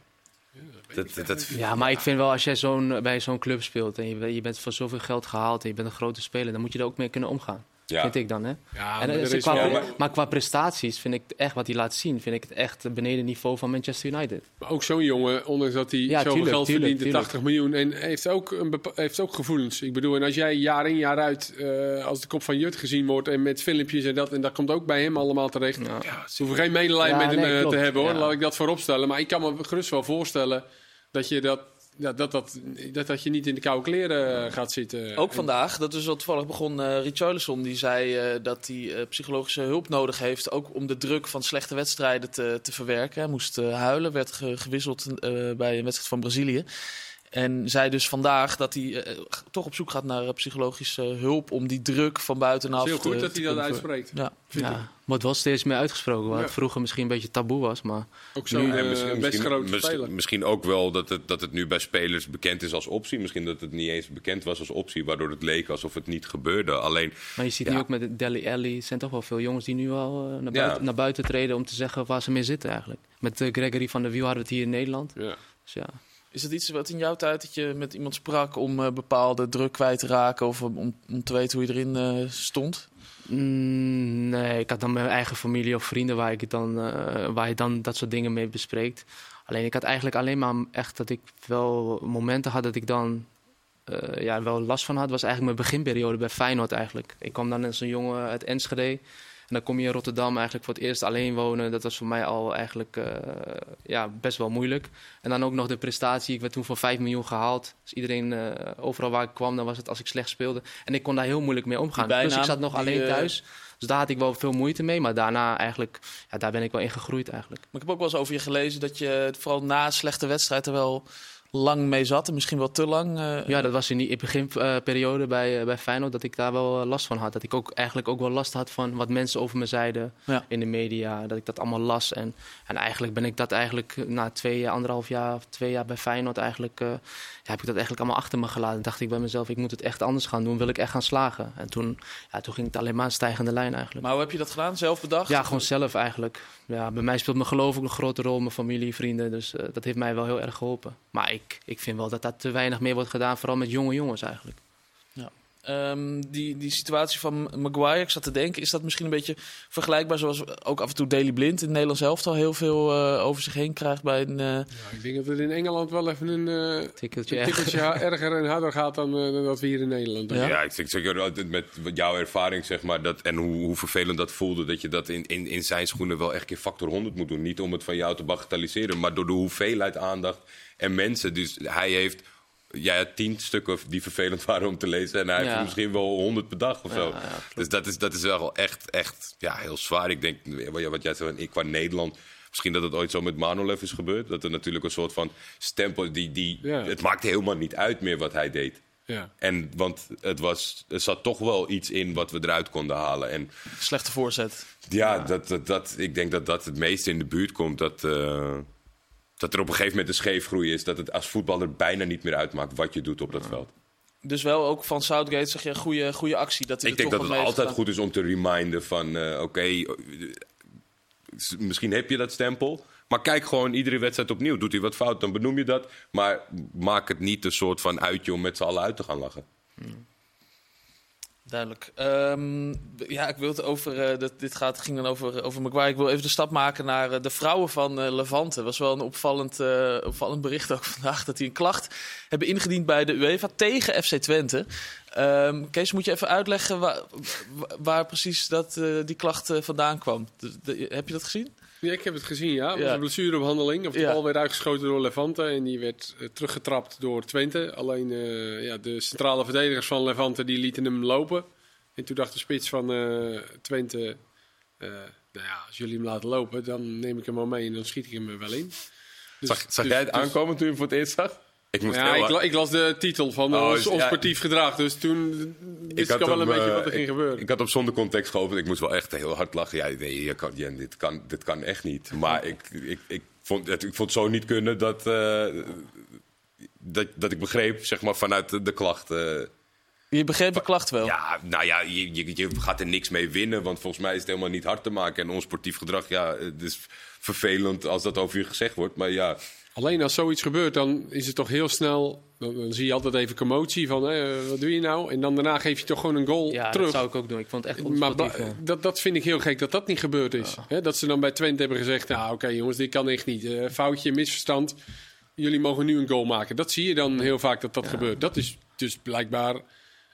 [SPEAKER 3] Ja, maar ik vind wel als jij zo'n, bij zo'n club speelt en je, je bent voor zoveel geld gehaald en je bent een grote speler, dan moet je er ook mee kunnen omgaan.
[SPEAKER 5] Ja.
[SPEAKER 3] Vind ik dan, hè?
[SPEAKER 4] Ja,
[SPEAKER 3] En,
[SPEAKER 4] maar
[SPEAKER 3] eh,
[SPEAKER 4] is
[SPEAKER 3] qua,
[SPEAKER 5] maar-
[SPEAKER 3] maar qua prestaties vind ik echt wat hij laat zien, vind ik het echt beneden niveau van Manchester United.
[SPEAKER 4] Maar ook zo'n jongen, ondanks dat hij
[SPEAKER 3] Ja,
[SPEAKER 4] zoveel
[SPEAKER 3] tuurlijk,
[SPEAKER 4] geld
[SPEAKER 3] tuurlijk,
[SPEAKER 4] verdient, de
[SPEAKER 3] tuurlijk.
[SPEAKER 4] 80 miljoen, en heeft ook, een heeft ook gevoelens. Ik bedoel, en als jij jaar in jaar uit eh, als de kop van Jut gezien wordt en met filmpjes en dat, en dat komt ook bij hem allemaal terecht.
[SPEAKER 3] Ja.
[SPEAKER 4] Ze hoeven geen medelijden
[SPEAKER 3] Ja,
[SPEAKER 4] met hem
[SPEAKER 3] nee,
[SPEAKER 4] eh,
[SPEAKER 3] klopt.
[SPEAKER 4] te hebben hoor,
[SPEAKER 3] Ja.
[SPEAKER 4] laat ik dat voorop stellen. Maar ik kan me gerust wel voorstellen dat je dat, ja, dat, dat, dat, dat je niet in de koude kleren gaat zitten.
[SPEAKER 2] Ook
[SPEAKER 4] En-
[SPEAKER 2] vandaag, dat is wel toevallig begon, eh Richarlison die zei eh, dat hij eh, psychologische hulp nodig heeft. Ook om de druk van slechte wedstrijden te, te verwerken. Hij moest huilen, werd ge- gewisseld bij een wedstrijd van Brazilië. En zei dus vandaag dat hij eh, toch op zoek gaat naar eh, psychologische hulp om die druk van buitenaf
[SPEAKER 4] Het is heel goed
[SPEAKER 2] te-
[SPEAKER 4] dat hij dat uitspreekt.
[SPEAKER 2] Ja.
[SPEAKER 4] vind ik.
[SPEAKER 3] Ja, wordt wel steeds meer uitgesproken, waar
[SPEAKER 4] Ja.
[SPEAKER 3] het vroeger misschien een beetje taboe was, maar
[SPEAKER 4] Ook
[SPEAKER 5] Ja,
[SPEAKER 4] eh,
[SPEAKER 5] misschien-
[SPEAKER 4] best grote
[SPEAKER 5] misschien-
[SPEAKER 4] speler.
[SPEAKER 5] Misschien ook wel dat het, dat het nu bij spelers bekend is als optie. Misschien dat het niet eens bekend was als optie, waardoor het leek alsof het niet gebeurde. Alleen,
[SPEAKER 3] Maar je ziet
[SPEAKER 5] Ja.
[SPEAKER 3] nu ook met de Deli Alli, er zijn toch wel veel jongens die nu al eh, naar,
[SPEAKER 5] Ja.
[SPEAKER 3] buiten, naar buiten treden om te zeggen waar ze mee zitten eigenlijk. Met eh, Gregory van der Wiel hadden we het hier in Nederland.
[SPEAKER 4] Ja.
[SPEAKER 3] Dus ja.
[SPEAKER 2] Is het iets wat in jouw tijd dat je met iemand sprak om eh, bepaalde druk kwijt te raken of om, om, te weten hoe je erin eh, stond?
[SPEAKER 3] Mm, nee, ik had dan mijn eigen familie of vrienden waar, ik dan, eh, waar je dan dat soort dingen mee bespreekt. Alleen ik had eigenlijk alleen maar echt dat ik wel momenten had dat ik dan ja, wel last van had. was eigenlijk mijn beginperiode bij Feyenoord eigenlijk. Ik kwam dan als een jongen uit Enschede. En dan kom je in Rotterdam eigenlijk voor het eerst alleen wonen. Dat was voor mij al eigenlijk eh, ja, best wel moeilijk. En dan ook nog de prestatie. Ik werd toen voor 5 miljoen gehaald. Dus iedereen, eh, overal waar ik kwam, dan was het als ik slecht speelde. En ik kon daar heel moeilijk mee omgaan. Plus ik zat nog
[SPEAKER 2] die,
[SPEAKER 3] alleen
[SPEAKER 2] eh,
[SPEAKER 3] thuis. Dus daar had ik wel veel moeite mee. Maar daarna eigenlijk, ja, daar ben ik wel in gegroeid eigenlijk.
[SPEAKER 2] Maar ik heb ook wel eens over je gelezen dat je vooral na een slechte wedstrijd er wel lang mee zat. En misschien wel te lang. eh,
[SPEAKER 3] Ja, dat was in die beginperiode bij, eh, bij Feyenoord dat ik daar wel eh, last van had. Dat ik ook eigenlijk ook wel last had van wat mensen over me zeiden
[SPEAKER 2] Ja.
[SPEAKER 3] in de media. Dat ik dat allemaal las. En, en eigenlijk ben ik dat eigenlijk na twee, jaar, anderhalf jaar of twee jaar bij Feyenoord eigenlijk... ja, heb ik dat eigenlijk allemaal achter me gelaten. dacht ik bij mezelf, ik moet het echt anders gaan doen. Wil ik echt gaan slagen. En toen, ja, toen ging het alleen maar een stijgende lijn eigenlijk.
[SPEAKER 2] Maar hoe heb je dat gedaan? Zelf bedacht?
[SPEAKER 3] Ja, gewoon zelf eigenlijk. Ja, bij mij speelt mijn geloof ook een grote rol, mijn familie, vrienden. Dus dat heeft mij wel heel erg geholpen. Maar ik, ik vind wel dat dat te weinig meer wordt gedaan, vooral met jonge jongens eigenlijk.
[SPEAKER 2] Ehm, die, die situatie van Maguire, ik zat te denken, is dat misschien een beetje vergelijkbaar zoals ook af en toe Daily Blind in het Nederlands elftal heel veel eh, over zich heen krijgt bij een... eh,
[SPEAKER 4] Ja, ik denk dat het in Engeland wel even een eh,
[SPEAKER 3] Tikkeltje
[SPEAKER 4] een <laughs> erger en harder gaat dan, eh, dan dat we hier in Nederland doen.
[SPEAKER 2] Ja?
[SPEAKER 5] ja, ik zeg altijd met jouw ervaring, zeg maar, dat, en hoe, hoe vervelend dat voelde, dat je dat in, in, in zijn schoenen wel echt keer factor 100 moet doen. Niet om het van jou te bagatelliseren, maar door de hoeveelheid aandacht en mensen. Dus hij heeft, had tien stukken die vervelend <laughs> waren om te lezen en hij heeft
[SPEAKER 3] Ja.
[SPEAKER 5] er misschien wel honderd per dag of zo.
[SPEAKER 3] Ja, ja,
[SPEAKER 5] dus dat is, dat is wel echt, echt ja, heel zwaar. Ik denk, wat jij- wat jij zei, ik qua Nederland Misschien dat het ooit zo met Manolev is gebeurd. Dat er natuurlijk een soort van stempel... Die, die,
[SPEAKER 4] Ja.
[SPEAKER 5] Het maakte helemaal niet uit meer wat hij deed.
[SPEAKER 4] Ja.
[SPEAKER 5] En, want het was, er zat toch wel iets in wat we eruit konden halen. En
[SPEAKER 2] Slechte voorzet.
[SPEAKER 5] ja, Dat, dat, dat, ik denk dat dat het meeste in de buurt komt. Dat, eh, dat er op een gegeven moment een scheefgroei is. Dat het als voetballer bijna niet meer uitmaakt wat je doet op dat veld.
[SPEAKER 2] Dus wel ook van Southgate zeg je een goede, goede actie. Dat hij
[SPEAKER 5] Ik denk dat het altijd
[SPEAKER 2] gedaan.
[SPEAKER 5] goed is om te reminden van... eh, oké, eh, misschien heb je dat stempel... Maar kijk gewoon iedere wedstrijd opnieuw. Doet hij wat fout, dan benoem je dat. Maar maak het niet een soort van uitje om met z'n allen uit te gaan lachen.
[SPEAKER 2] Duidelijk. Ehm, ja, ik wil het over. eh, dat, dit gaat, ging dan over, over Maguire. Ik wil even de stap maken naar eh, de vrouwen van eh, Levante. was wel een opvallend, opvallend bericht ook <laughs> vandaag. Dat die een klacht hebben ingediend bij de UEFA tegen FC Twente. Ehm, Kees, moet je even uitleggen waar, waar- precies dat, die klacht vandaan kwam? Heb je dat gezien?
[SPEAKER 4] Ja, ik heb het gezien, ja. Het was een blessurebehandeling. Of de bal werd uitgeschoten door Levante en die werd eh, teruggetrapt door Twente. Alleen eh, ja, de centrale verdedigers van Levante die lieten hem lopen. En toen dacht de spits van eh, Twente, nou ja, als jullie hem laten lopen, dan neem ik hem wel mee en dan schiet ik hem er wel in. Dus-
[SPEAKER 5] Zag, zag
[SPEAKER 4] dus-
[SPEAKER 5] jij het
[SPEAKER 4] dus-
[SPEAKER 5] aankomen toen je hem voor het eerst zag? Ik moest
[SPEAKER 4] Ja, ik, la- ik las de titel van
[SPEAKER 5] Oh,
[SPEAKER 4] ons,
[SPEAKER 5] is-
[SPEAKER 4] ons
[SPEAKER 5] ja.
[SPEAKER 4] sportief gedrag, dus toen wist ik, al wel een beetje
[SPEAKER 5] eh,
[SPEAKER 4] wat er ging
[SPEAKER 5] ik-
[SPEAKER 4] gebeuren.
[SPEAKER 5] Ik had op zonder context geopend. Ik moest wel echt heel hard lachen. Ja, nee, je kan, Jen, dit, kan, dit kan echt niet. Maar ik, ik, ik, vond, het, ik vond het zo niet kunnen dat, eh, dat, dat ik begreep, zeg maar, vanuit de, de klacht. eh,
[SPEAKER 2] Je begreep de klacht wel.
[SPEAKER 5] ja, nou ja, je, je, je gaat er niks mee winnen. Want volgens mij is het helemaal niet hard te maken. En ons sportief gedrag, ja, het is vervelend als dat over je gezegd wordt. Maar ja,
[SPEAKER 4] Alleen als zoiets gebeurt, dan is het toch heel snel. Dan, dan zie je altijd even commotie van hè, wat doe je nou? En dan daarna geef je toch gewoon een goal
[SPEAKER 3] Ja,
[SPEAKER 4] terug.
[SPEAKER 3] dat zou ik ook doen. Ik vond het echt
[SPEAKER 4] maar dat, dat vind ik heel gek dat dat niet gebeurd is. Dat ze dan bij Twente hebben gezegd: Nou, oké jongens, dit kan echt niet. Eh, foutje, misverstand. Jullie mogen nu een goal maken. Dat zie je dan heel vaak dat dat gebeurt. Dat is dus blijkbaar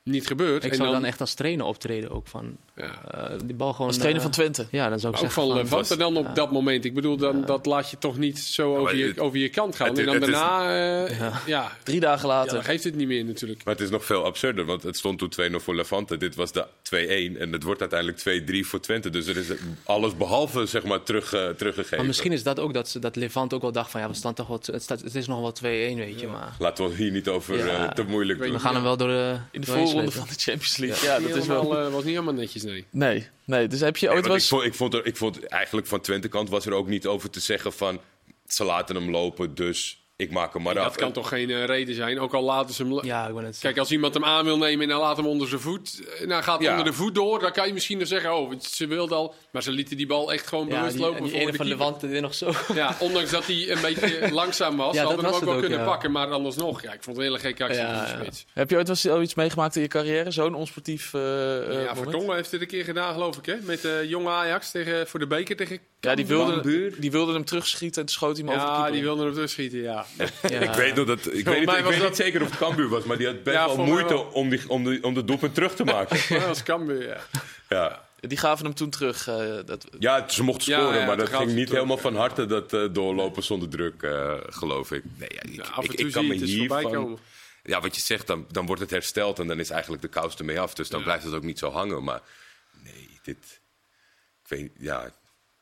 [SPEAKER 4] niet gebeurd.
[SPEAKER 3] Ik
[SPEAKER 4] en
[SPEAKER 3] zou dan echt als trainer optreden ook van
[SPEAKER 4] ja,
[SPEAKER 3] eh, die bal gewoon.
[SPEAKER 2] Als trainer
[SPEAKER 3] eh,
[SPEAKER 2] van Twente.
[SPEAKER 3] Ja, dan zou ik
[SPEAKER 4] ook
[SPEAKER 3] zeggen
[SPEAKER 4] van
[SPEAKER 3] van,
[SPEAKER 4] Levante dan op dat moment. Ik bedoel, dan, dat laat je toch niet zo over, je,
[SPEAKER 5] het-
[SPEAKER 4] over je kant gaan.
[SPEAKER 5] het-
[SPEAKER 4] en dan
[SPEAKER 5] het
[SPEAKER 4] daarna, eh, ja.
[SPEAKER 2] Drie dagen
[SPEAKER 4] Ja,
[SPEAKER 2] later.
[SPEAKER 4] dan geeft het niet meer natuurlijk.
[SPEAKER 5] Maar het is nog veel absurder, want het stond toen 2-0 voor Levante. Dit was de 2-1 en het wordt uiteindelijk 2-3 voor Twente. Dus er is alles behalve zeg maar, terug, teruggegeven.
[SPEAKER 3] Maar misschien is dat ook dat, ze- dat Levant ook wel dacht van ja, we staan toch wat, het, staat, het is nog wel 2-1, weet je. Maar
[SPEAKER 5] Laten we hier niet over
[SPEAKER 3] Ja.
[SPEAKER 5] te moeilijk doen.
[SPEAKER 3] we gaan hem wel door de.
[SPEAKER 2] In de voorronde van de Champions League. Ja, dat is wel.
[SPEAKER 4] Eh, was niet helemaal netjes, nee.
[SPEAKER 2] Nee, nee. Dus heb je
[SPEAKER 5] Nee,
[SPEAKER 2] ooit wel
[SPEAKER 5] ik, vond, ik, vond er, ik vond eigenlijk van Twente kant was er ook niet over te zeggen van... ze laten hem lopen, dus ik maak hem maar af.
[SPEAKER 4] Dat kan toch geen eh, reden zijn? Ook al laten ze hem...
[SPEAKER 3] Ja, ik ben het.
[SPEAKER 4] Kijk, als iemand hem aan wil nemen en hij laat hem onder zijn voet... en hij gaat
[SPEAKER 5] Ja.
[SPEAKER 4] onder de voet door, dan kan je misschien nog zeggen... oh, ze wilde al... Maar ze lieten die bal echt gewoon
[SPEAKER 3] ja,
[SPEAKER 4] bewust
[SPEAKER 3] die,
[SPEAKER 4] lopen
[SPEAKER 3] en die
[SPEAKER 4] voor de
[SPEAKER 3] van. Levante die nog zo.
[SPEAKER 4] Ja, ondanks dat hij een beetje <laughs> langzaam was,
[SPEAKER 3] Ja,
[SPEAKER 4] hadden we hem ook wel
[SPEAKER 3] ook,
[SPEAKER 4] kunnen
[SPEAKER 3] ja.
[SPEAKER 4] pakken. Maar anders nog, ja, ik vond het een hele gekke actie
[SPEAKER 3] Ja,
[SPEAKER 4] van de.
[SPEAKER 2] Heb je ooit wel eens iets meegemaakt in je carrière? Zo'n onsportief eh eh,
[SPEAKER 4] Ja,
[SPEAKER 2] moment?
[SPEAKER 4] Vertongen heeft het een keer gedaan, geloof ik, hè? Met eh jonge Ajax tegen, voor de beker tegen
[SPEAKER 2] Ja, die wilde, die wilde hem terugschieten en schoot hij hem over de
[SPEAKER 4] Ja, die wilde hem terugschieten, ja.
[SPEAKER 3] Ja. <laughs>
[SPEAKER 5] Ik weet nog dat. Ik weet, niet, ik
[SPEAKER 4] was
[SPEAKER 5] weet
[SPEAKER 4] dat-
[SPEAKER 5] niet zeker of het Cambuur was, maar die had best
[SPEAKER 4] Ja,
[SPEAKER 5] wel moeite
[SPEAKER 4] wel.
[SPEAKER 5] om, die, om, de, om de doelpunt terug te maken.
[SPEAKER 4] Dat was Cambuur, ja.
[SPEAKER 5] ja.
[SPEAKER 2] Die gaven hem toen terug. eh, dat,
[SPEAKER 5] ja, ze mochten scoren,
[SPEAKER 4] ja,
[SPEAKER 5] maar dat ging niet
[SPEAKER 4] terug,
[SPEAKER 5] helemaal
[SPEAKER 4] ja.
[SPEAKER 5] van harte, dat eh, doorlopen zonder druk, eh, geloof ik. Nee, ja, ik,
[SPEAKER 4] Ja, af en
[SPEAKER 5] ik,
[SPEAKER 4] toe
[SPEAKER 5] ik kan
[SPEAKER 4] zie
[SPEAKER 5] me hiervan.
[SPEAKER 4] komen.
[SPEAKER 5] Ja, wat je zegt, dan, dan wordt het hersteld en dan is eigenlijk de kous ermee af. Dus dan
[SPEAKER 4] Ja.
[SPEAKER 5] blijft het ook niet zo hangen. Maar nee, dit. Ik weet, ja,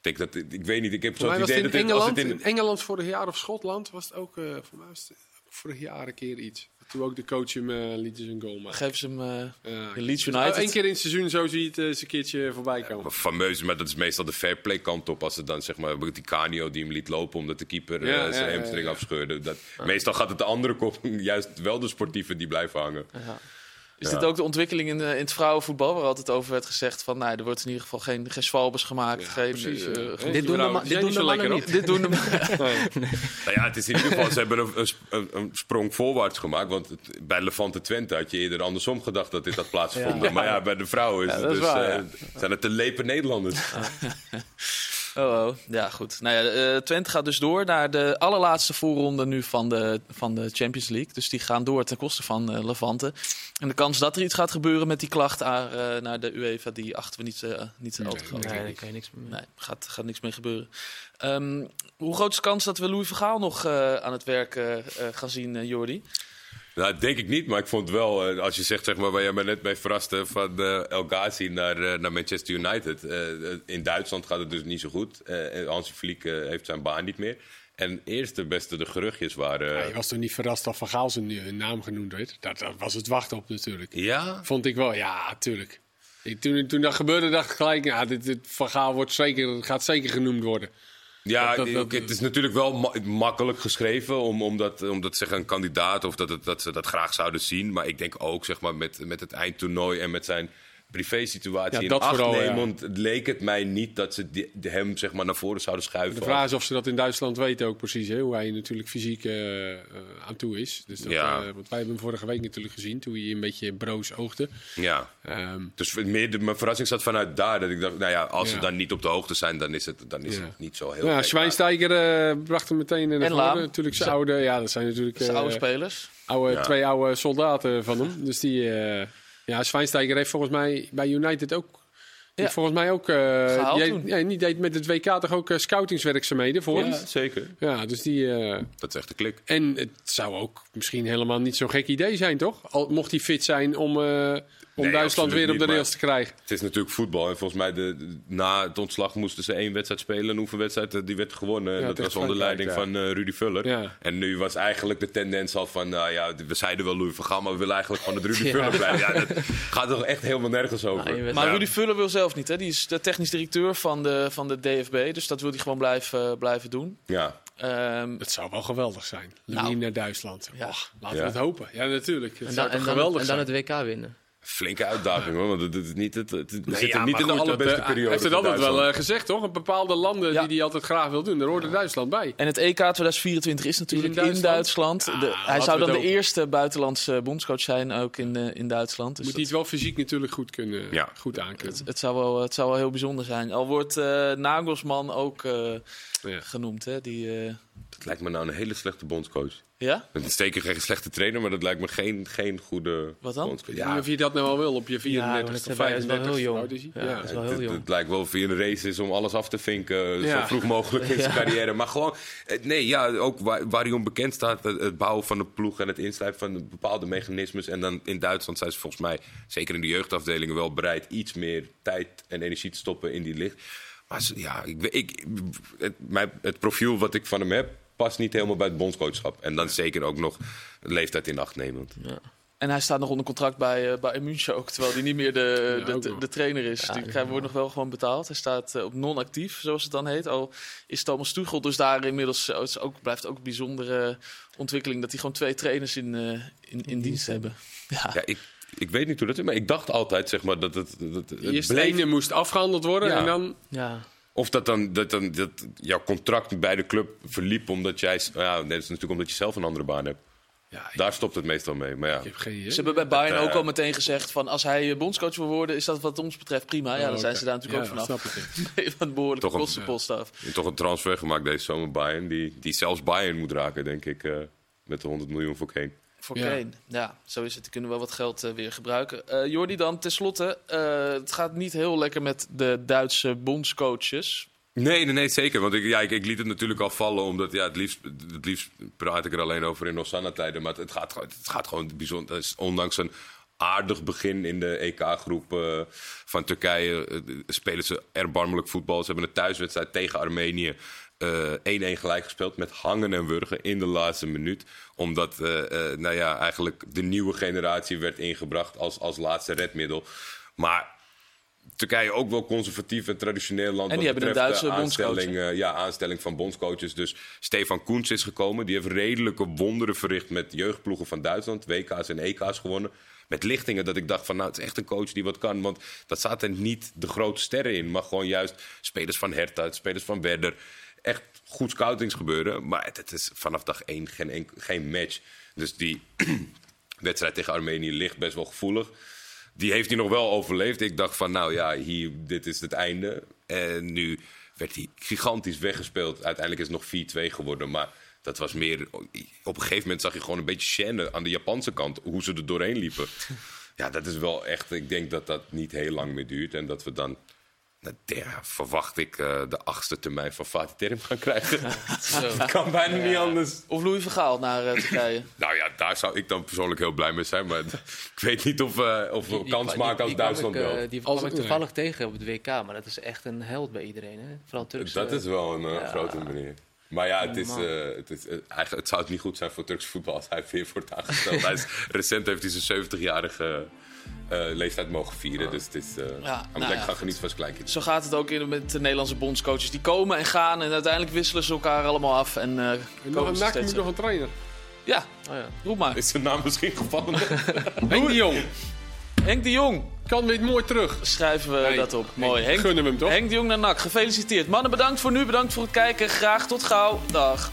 [SPEAKER 5] ik denk dat. Ik weet niet, ik heb zo'n
[SPEAKER 4] was
[SPEAKER 5] idee
[SPEAKER 4] het
[SPEAKER 5] dat
[SPEAKER 4] in Engeland,
[SPEAKER 5] het in.
[SPEAKER 4] in Engeland vorig jaar of Schotland was het ook, eh voor mij was het vorig jaar een keer iets. Toen ook de coach hem eh, liet zijn goal maken.
[SPEAKER 2] geven ze hem eh,
[SPEAKER 4] Ja.
[SPEAKER 2] in Leeds United.
[SPEAKER 4] Eén keer in het seizoen, zo zie je het eh, eens een keertje voorbij komen.
[SPEAKER 5] Fameus, maar dat is meestal de fair play kant op. Als het dan zeg maar die Canio die hem liet lopen omdat de keeper eh,
[SPEAKER 4] Ja,
[SPEAKER 5] zijn hamstring
[SPEAKER 4] ja.
[SPEAKER 5] afscheurde. Dat, Meestal gaat het de andere kop, <laughs> juist wel de sportieven die blijven hangen.
[SPEAKER 2] Is
[SPEAKER 5] Ja.
[SPEAKER 2] dit ook de ontwikkeling in, eh, in het vrouwenvoetbal, waar altijd over werd gezegd van, nou, er wordt in ieder geval geen, geen zwalbes gemaakt.
[SPEAKER 4] Ja,
[SPEAKER 2] geen,
[SPEAKER 4] precies,
[SPEAKER 2] eh,
[SPEAKER 4] Hè,
[SPEAKER 3] Dit doen de, dit doen de mannen
[SPEAKER 4] lekker,
[SPEAKER 3] niet.
[SPEAKER 2] dit doen de <laughs>
[SPEAKER 4] Nee.
[SPEAKER 5] Nou ja, het is in ieder geval, ze hebben een, een sp- een, een sprong voorwaarts gemaakt. Want het- bij Levante Twente had je eerder andersom gedacht dat dit had plaatsgevonden.
[SPEAKER 3] Ja.
[SPEAKER 5] Maar ja, bij de vrouwen is
[SPEAKER 2] Ja,
[SPEAKER 5] het
[SPEAKER 2] dat is
[SPEAKER 5] dus,
[SPEAKER 2] waar,
[SPEAKER 5] eh,
[SPEAKER 2] ja.
[SPEAKER 5] zijn het de lepen Nederlanders. <laughs>
[SPEAKER 2] Oh, oh, ja, goed. Nou ja, eh, Twente gaat dus door naar de allerlaatste voorronde nu van de, van de Champions League. Dus die gaan door ten koste van eh, Levante. En de kans dat er iets gaat gebeuren met die klacht aan, eh, naar de UEFA, die achten we niet, niet te groot.
[SPEAKER 3] Nee, daar kan je niks mee.
[SPEAKER 2] Nee, gaat, gaat niks mee gebeuren. Ehm, hoe groot is de kans dat we Louis Vergaal nog aan het werk gaan zien, Jordi?
[SPEAKER 5] Nou, denk ik niet, maar ik vond wel, eh, als je zegt zeg maar, waar jij me net mee verraste, van eh, El Ghazi naar, eh, naar Manchester United. In Duitsland gaat het dus niet zo goed. Hansi Flick heeft zijn baan niet meer. En eerste beste de geruchtjes waren.
[SPEAKER 4] Ja, je was toch niet verrast dat Van Gaal zijn naam genoemd werd? Dat, dat was het wachten op natuurlijk.
[SPEAKER 5] Ja,
[SPEAKER 4] Vond ik wel, ja, tuurlijk. Ik, toen, toen dat gebeurde, dacht ik gelijk, ja, dit, dit Van Gaal wordt zeker, gaat zeker genoemd worden.
[SPEAKER 5] Ja,
[SPEAKER 4] Dat- dat- dat-
[SPEAKER 5] het is natuurlijk wel ma- makkelijk geschreven om, omdat, omdat ze zeggen een kandidaat of dat, het, dat ze dat graag zouden zien. Maar ik denk ook zeg maar, met, met het eindtoernooi en met zijn privé-situatie
[SPEAKER 4] Ja,
[SPEAKER 5] in
[SPEAKER 4] dat
[SPEAKER 5] acht
[SPEAKER 4] vooral, ja.
[SPEAKER 5] leek het mij niet dat ze die- hem zeg maar, naar voren zouden schuiven.
[SPEAKER 4] De vraag is of ze dat in Duitsland weten ook precies, hè, hoe hij natuurlijk fysiek eh, eh, aan toe is. Dus dat,
[SPEAKER 5] Ja.
[SPEAKER 4] eh, want wij hebben hem vorige week natuurlijk gezien, toen hij een beetje broos oogde.
[SPEAKER 5] Ja.
[SPEAKER 4] Ehm,
[SPEAKER 5] Dus meer de, mijn verrassing zat vanuit daar. Dat ik dacht, nou ja, als ze dan niet op de hoogte zijn, dan is het, dan is
[SPEAKER 4] Ja.
[SPEAKER 5] het niet zo heel
[SPEAKER 4] nou. Schweinsteiger bracht hem meteen naar
[SPEAKER 2] En
[SPEAKER 4] voren. Natuurlijk zijn oude, ja, dat zijn natuurlijk eh,
[SPEAKER 2] oude spelers.
[SPEAKER 4] oude,
[SPEAKER 5] Ja.
[SPEAKER 4] twee oude soldaten van hem. Dus die, eh ja, Schweinsteiger heeft volgens mij bij United ook, die
[SPEAKER 2] Ja.
[SPEAKER 4] volgens mij ook, eh,
[SPEAKER 2] Gehaald
[SPEAKER 4] die,
[SPEAKER 2] toen.
[SPEAKER 4] ja, die deed met het WK toch ook uh, scoutingswerkzaamheden voor.
[SPEAKER 5] Ja, zeker.
[SPEAKER 4] Ja, dus die, eh,
[SPEAKER 5] Dat is echt een klik.
[SPEAKER 4] En het zou ook misschien helemaal niet zo'n gek idee zijn, toch? Al mocht hij fit zijn om, eh, om
[SPEAKER 5] Nee,
[SPEAKER 4] Duitsland weer op de rails te krijgen.
[SPEAKER 5] Het is natuurlijk voetbal. En volgens mij, de, na het ontslag moesten ze één wedstrijd spelen. Een oefenwedstrijd, eh, die werd gewonnen. En
[SPEAKER 4] Ja,
[SPEAKER 5] dat was onder leiding van eh, Rudy Vuller.
[SPEAKER 4] Ja.
[SPEAKER 5] En nu was eigenlijk de tendens al van... Nou ja, we zeiden wel Louis van Gaal, maar we willen eigenlijk gewoon dat Rudy <laughs> Vuller blijven. Ja, dat gaat toch echt helemaal nergens over.
[SPEAKER 3] Nou,
[SPEAKER 2] Maar
[SPEAKER 5] Ja.
[SPEAKER 2] Rudy Vuller wil zelf niet. Hè? Die is de technisch directeur van de, van de DFB. Dus dat wil hij gewoon blijven, blijven doen.
[SPEAKER 5] Ja,
[SPEAKER 2] Ehm,
[SPEAKER 4] Het zou wel geweldig zijn. Louis
[SPEAKER 2] Nou.
[SPEAKER 4] naar Duitsland.
[SPEAKER 2] Ja.
[SPEAKER 4] Och, laten
[SPEAKER 5] Ja.
[SPEAKER 4] we het hopen. Ja, natuurlijk. Het
[SPEAKER 3] En
[SPEAKER 4] zou
[SPEAKER 3] dan, en,
[SPEAKER 4] geweldig
[SPEAKER 3] en dan
[SPEAKER 4] zijn.
[SPEAKER 3] het WK winnen.
[SPEAKER 5] Flinke uitdaging hoor. Want het, het is niet het, het, het zit
[SPEAKER 4] Ja,
[SPEAKER 5] er niet in de
[SPEAKER 4] goed, dat,
[SPEAKER 5] allerbeste
[SPEAKER 4] eh,
[SPEAKER 5] periode
[SPEAKER 4] Hij heeft het altijd wel eh, gezegd, toch? Een bepaalde landen
[SPEAKER 2] Ja.
[SPEAKER 4] die hij altijd graag wil doen. Daar hoort Duitsland bij.
[SPEAKER 2] En het EK 2024 is natuurlijk
[SPEAKER 4] Is in
[SPEAKER 2] in
[SPEAKER 4] Duitsland? Ah,
[SPEAKER 2] De- hij zou dan de eerste buitenlandse bondscoach zijn, ook in, eh, in Duitsland. Dus
[SPEAKER 4] Moet
[SPEAKER 2] dat-
[SPEAKER 4] hij het wel fysiek natuurlijk goed kunnen,
[SPEAKER 5] Ja.
[SPEAKER 4] goed aankunnen.
[SPEAKER 2] het, zou wel, het zou wel heel bijzonder zijn. Al wordt Nagelsman ook
[SPEAKER 4] Ja.
[SPEAKER 2] genoemd. Hè? Die, eh,
[SPEAKER 5] Dat lijkt me nou een hele slechte bondscoach.
[SPEAKER 2] ja?
[SPEAKER 5] Het is zeker geen slechte trainer, maar dat lijkt me geen, geen goede
[SPEAKER 2] Wat dan?
[SPEAKER 5] bondscoach.
[SPEAKER 4] Ja. Of je dat nou wel wil op je 34
[SPEAKER 3] want
[SPEAKER 4] of
[SPEAKER 3] hij is wel
[SPEAKER 4] 35
[SPEAKER 3] heel jong.
[SPEAKER 4] Oud is hij?
[SPEAKER 3] Ja,
[SPEAKER 4] Ja.
[SPEAKER 3] dat is wel
[SPEAKER 5] Het,
[SPEAKER 3] heel jong.
[SPEAKER 5] het lijkt wel of hij een race is om alles af te vinken.
[SPEAKER 4] Ja.
[SPEAKER 5] Zo vroeg mogelijk in zijn
[SPEAKER 3] Ja.
[SPEAKER 5] carrière. Maar gewoon, eh, nee, ja, ook waar, waar hij om bekend staat. Het, het bouwen van een ploeg en het inslijpen van bepaalde mechanismes. En dan in Duitsland zijn ze volgens mij, zeker in de jeugdafdelingen, wel bereid iets meer tijd en energie te stoppen in die licht. Maar ze- ja, ik, weet- ik, het, mijn, het profiel wat ik van hem heb, past niet helemaal bij het bondscoachschap. En dan zeker ook nog leeftijd in acht nemend.
[SPEAKER 2] En hij staat nog onder contract bij, uh, bij München ook, terwijl hij niet meer de,
[SPEAKER 4] Ja,
[SPEAKER 2] de, de, trainer is.
[SPEAKER 3] Ja,
[SPEAKER 2] die
[SPEAKER 3] ja.
[SPEAKER 2] hij wordt nog wel gewoon betaald. Hij staat eh, op non-actief, zoals het dan heet. Al is Thomas Tuchel dus daar inmiddels uh, het is ook, blijft ook een bijzondere ontwikkeling dat hij gewoon twee trainers in, uh, in, in dienst hebben. Ja.
[SPEAKER 5] Ja, ik, ik weet niet hoe dat is, maar ik dacht altijd zeg maar, dat het, dat het
[SPEAKER 4] Eerst
[SPEAKER 5] bleef
[SPEAKER 4] ene moest afgehandeld worden
[SPEAKER 5] Ja.
[SPEAKER 4] en dan...
[SPEAKER 3] Ja.
[SPEAKER 5] Of dat dan, dat dan dat jouw contract bij de club verliep omdat jij... Ja, nee, dat is natuurlijk omdat je zelf een andere baan hebt.
[SPEAKER 4] Ja,
[SPEAKER 5] Daar stopt het meestal mee. Maar ja,
[SPEAKER 4] ik heb geen idee.
[SPEAKER 2] Ze hebben bij Bayern
[SPEAKER 5] Dat,
[SPEAKER 2] ook
[SPEAKER 5] eh,
[SPEAKER 2] al meteen gezegd van als hij eh, bondscoach wil worden, is dat wat ons betreft prima. Ja,
[SPEAKER 4] Oh,
[SPEAKER 2] dan zijn
[SPEAKER 4] oké.
[SPEAKER 2] ze daar natuurlijk
[SPEAKER 4] Ja,
[SPEAKER 2] ook vanaf.
[SPEAKER 4] snap ik. <laughs>
[SPEAKER 2] Een behoorlijke
[SPEAKER 5] Toch een-
[SPEAKER 2] kostenpost af.
[SPEAKER 5] je toch een transfer gemaakt deze zomer Bayern. Die, die zelfs Bayern moet raken, denk ik. eh, met de 100 miljoen voor Kane.
[SPEAKER 2] Voor
[SPEAKER 4] Ja.
[SPEAKER 2] Kane. Ja, zo is het. Die kunnen wel wat geld eh, weer gebruiken. Eh Jordi dan, tenslotte. eh het gaat niet heel lekker met de Duitse bondscoaches.
[SPEAKER 5] Nee, nee, nee, zeker. Want ik, ja, ik, ik liet het natuurlijk al vallen, omdat ja, het, liefst, het liefst praat ik er alleen over in Osana-tijden. Maar het, het, gaat, gewoon- het gaat gewoon bijzonder. het is Ondanks een aardig begin in de EK-groep van Turkije spelen ze erbarmelijk voetbal. Ze hebben een thuiswedstrijd tegen Armenië eh, 1-1 gelijk gespeeld met hangen en wurgen in de laatste minuut. Omdat eh, eh, nou ja, eigenlijk de nieuwe generatie werd ingebracht als, als laatste redmiddel. Maar Turkije ook wel conservatief en traditioneel land.
[SPEAKER 2] En die hebben een Duitse
[SPEAKER 5] aanstelling, eh, ja, aanstelling van bondscoaches. Dus Stefan Koens is gekomen. Die heeft redelijke wonderen verricht met jeugdploegen van Duitsland. WK's en EK's gewonnen. Met lichtingen dat ik dacht van nou, het is echt een coach die wat kan. Want dat zaten niet de grote sterren in. Maar gewoon juist spelers van Hertha, spelers van Werder. Echt goed scoutings gebeuren. Maar het, is vanaf dag één geen, geen match. Dus die <clears throat> wedstrijd tegen Armenië ligt best wel gevoelig. Die heeft hij nog wel overleefd. Ik dacht van, nou ja, hier, dit is het einde. En nu werd hij gigantisch weggespeeld. Uiteindelijk is het nog 4-2 geworden. Maar dat was meer... Op een gegeven moment zag je gewoon een beetje chaîne aan de Japanse kant. Hoe ze er doorheen liepen. Ja, dat is wel echt... Ik denk dat dat niet heel lang meer duurt. En dat we dan Nou, ja, verwacht ik eh, de achtste termijn van Fatih Terim gaan krijgen. <laughs> Dat kan bijna niet anders.
[SPEAKER 2] Of Louis Vergaal naar eh, Turkije. <laughs>
[SPEAKER 5] Nou ja, daar zou ik dan persoonlijk heel blij mee zijn. Maar <laughs> ik weet niet of, eh, of we
[SPEAKER 3] Die-
[SPEAKER 5] kans
[SPEAKER 3] die-
[SPEAKER 5] maken als
[SPEAKER 3] die
[SPEAKER 5] Duitsland
[SPEAKER 3] ik, eh,
[SPEAKER 5] wel.
[SPEAKER 3] Die
[SPEAKER 4] Als-
[SPEAKER 3] kwam ik toevallig tegen op het WK, maar dat is echt een held bij iedereen. Hè? Vooral Turkse.
[SPEAKER 5] Dat is wel een
[SPEAKER 3] ja.
[SPEAKER 5] grote manier. Maar ja, het, is,
[SPEAKER 3] Man.
[SPEAKER 5] eh, het, is, eh, eigenlijk, het zou het niet goed zijn voor Turks voetbal als hij weer wordt aangesteld. hij is, <laughs> recent heeft hij zijn 70-jarige eh, leeftijd mogen vieren. Dus het is, eh hij moet
[SPEAKER 2] nou ja,
[SPEAKER 5] gaan genieten van zijn kleinkind.
[SPEAKER 2] Zo gaat het ook in, met de Nederlandse bondscoaches. Die komen en gaan en uiteindelijk wisselen ze elkaar allemaal af. En, eh
[SPEAKER 4] En nog
[SPEAKER 2] komen
[SPEAKER 4] een nog een trainer.
[SPEAKER 2] Ja,
[SPEAKER 3] Oh, ja.
[SPEAKER 2] roep maar.
[SPEAKER 5] Is zijn naam misschien gevallen?
[SPEAKER 4] Henk de Jong.
[SPEAKER 2] Henk de Jong,
[SPEAKER 4] Kan weer mooi terug.
[SPEAKER 2] schrijven we dat op. Mooi.
[SPEAKER 4] Henk,
[SPEAKER 2] Henk,
[SPEAKER 4] gunnen we hem toch?
[SPEAKER 2] Henk de Jong naar NAC, gefeliciteerd. Mannen, bedankt voor nu, bedankt voor het kijken. Graag tot gauw. Dag.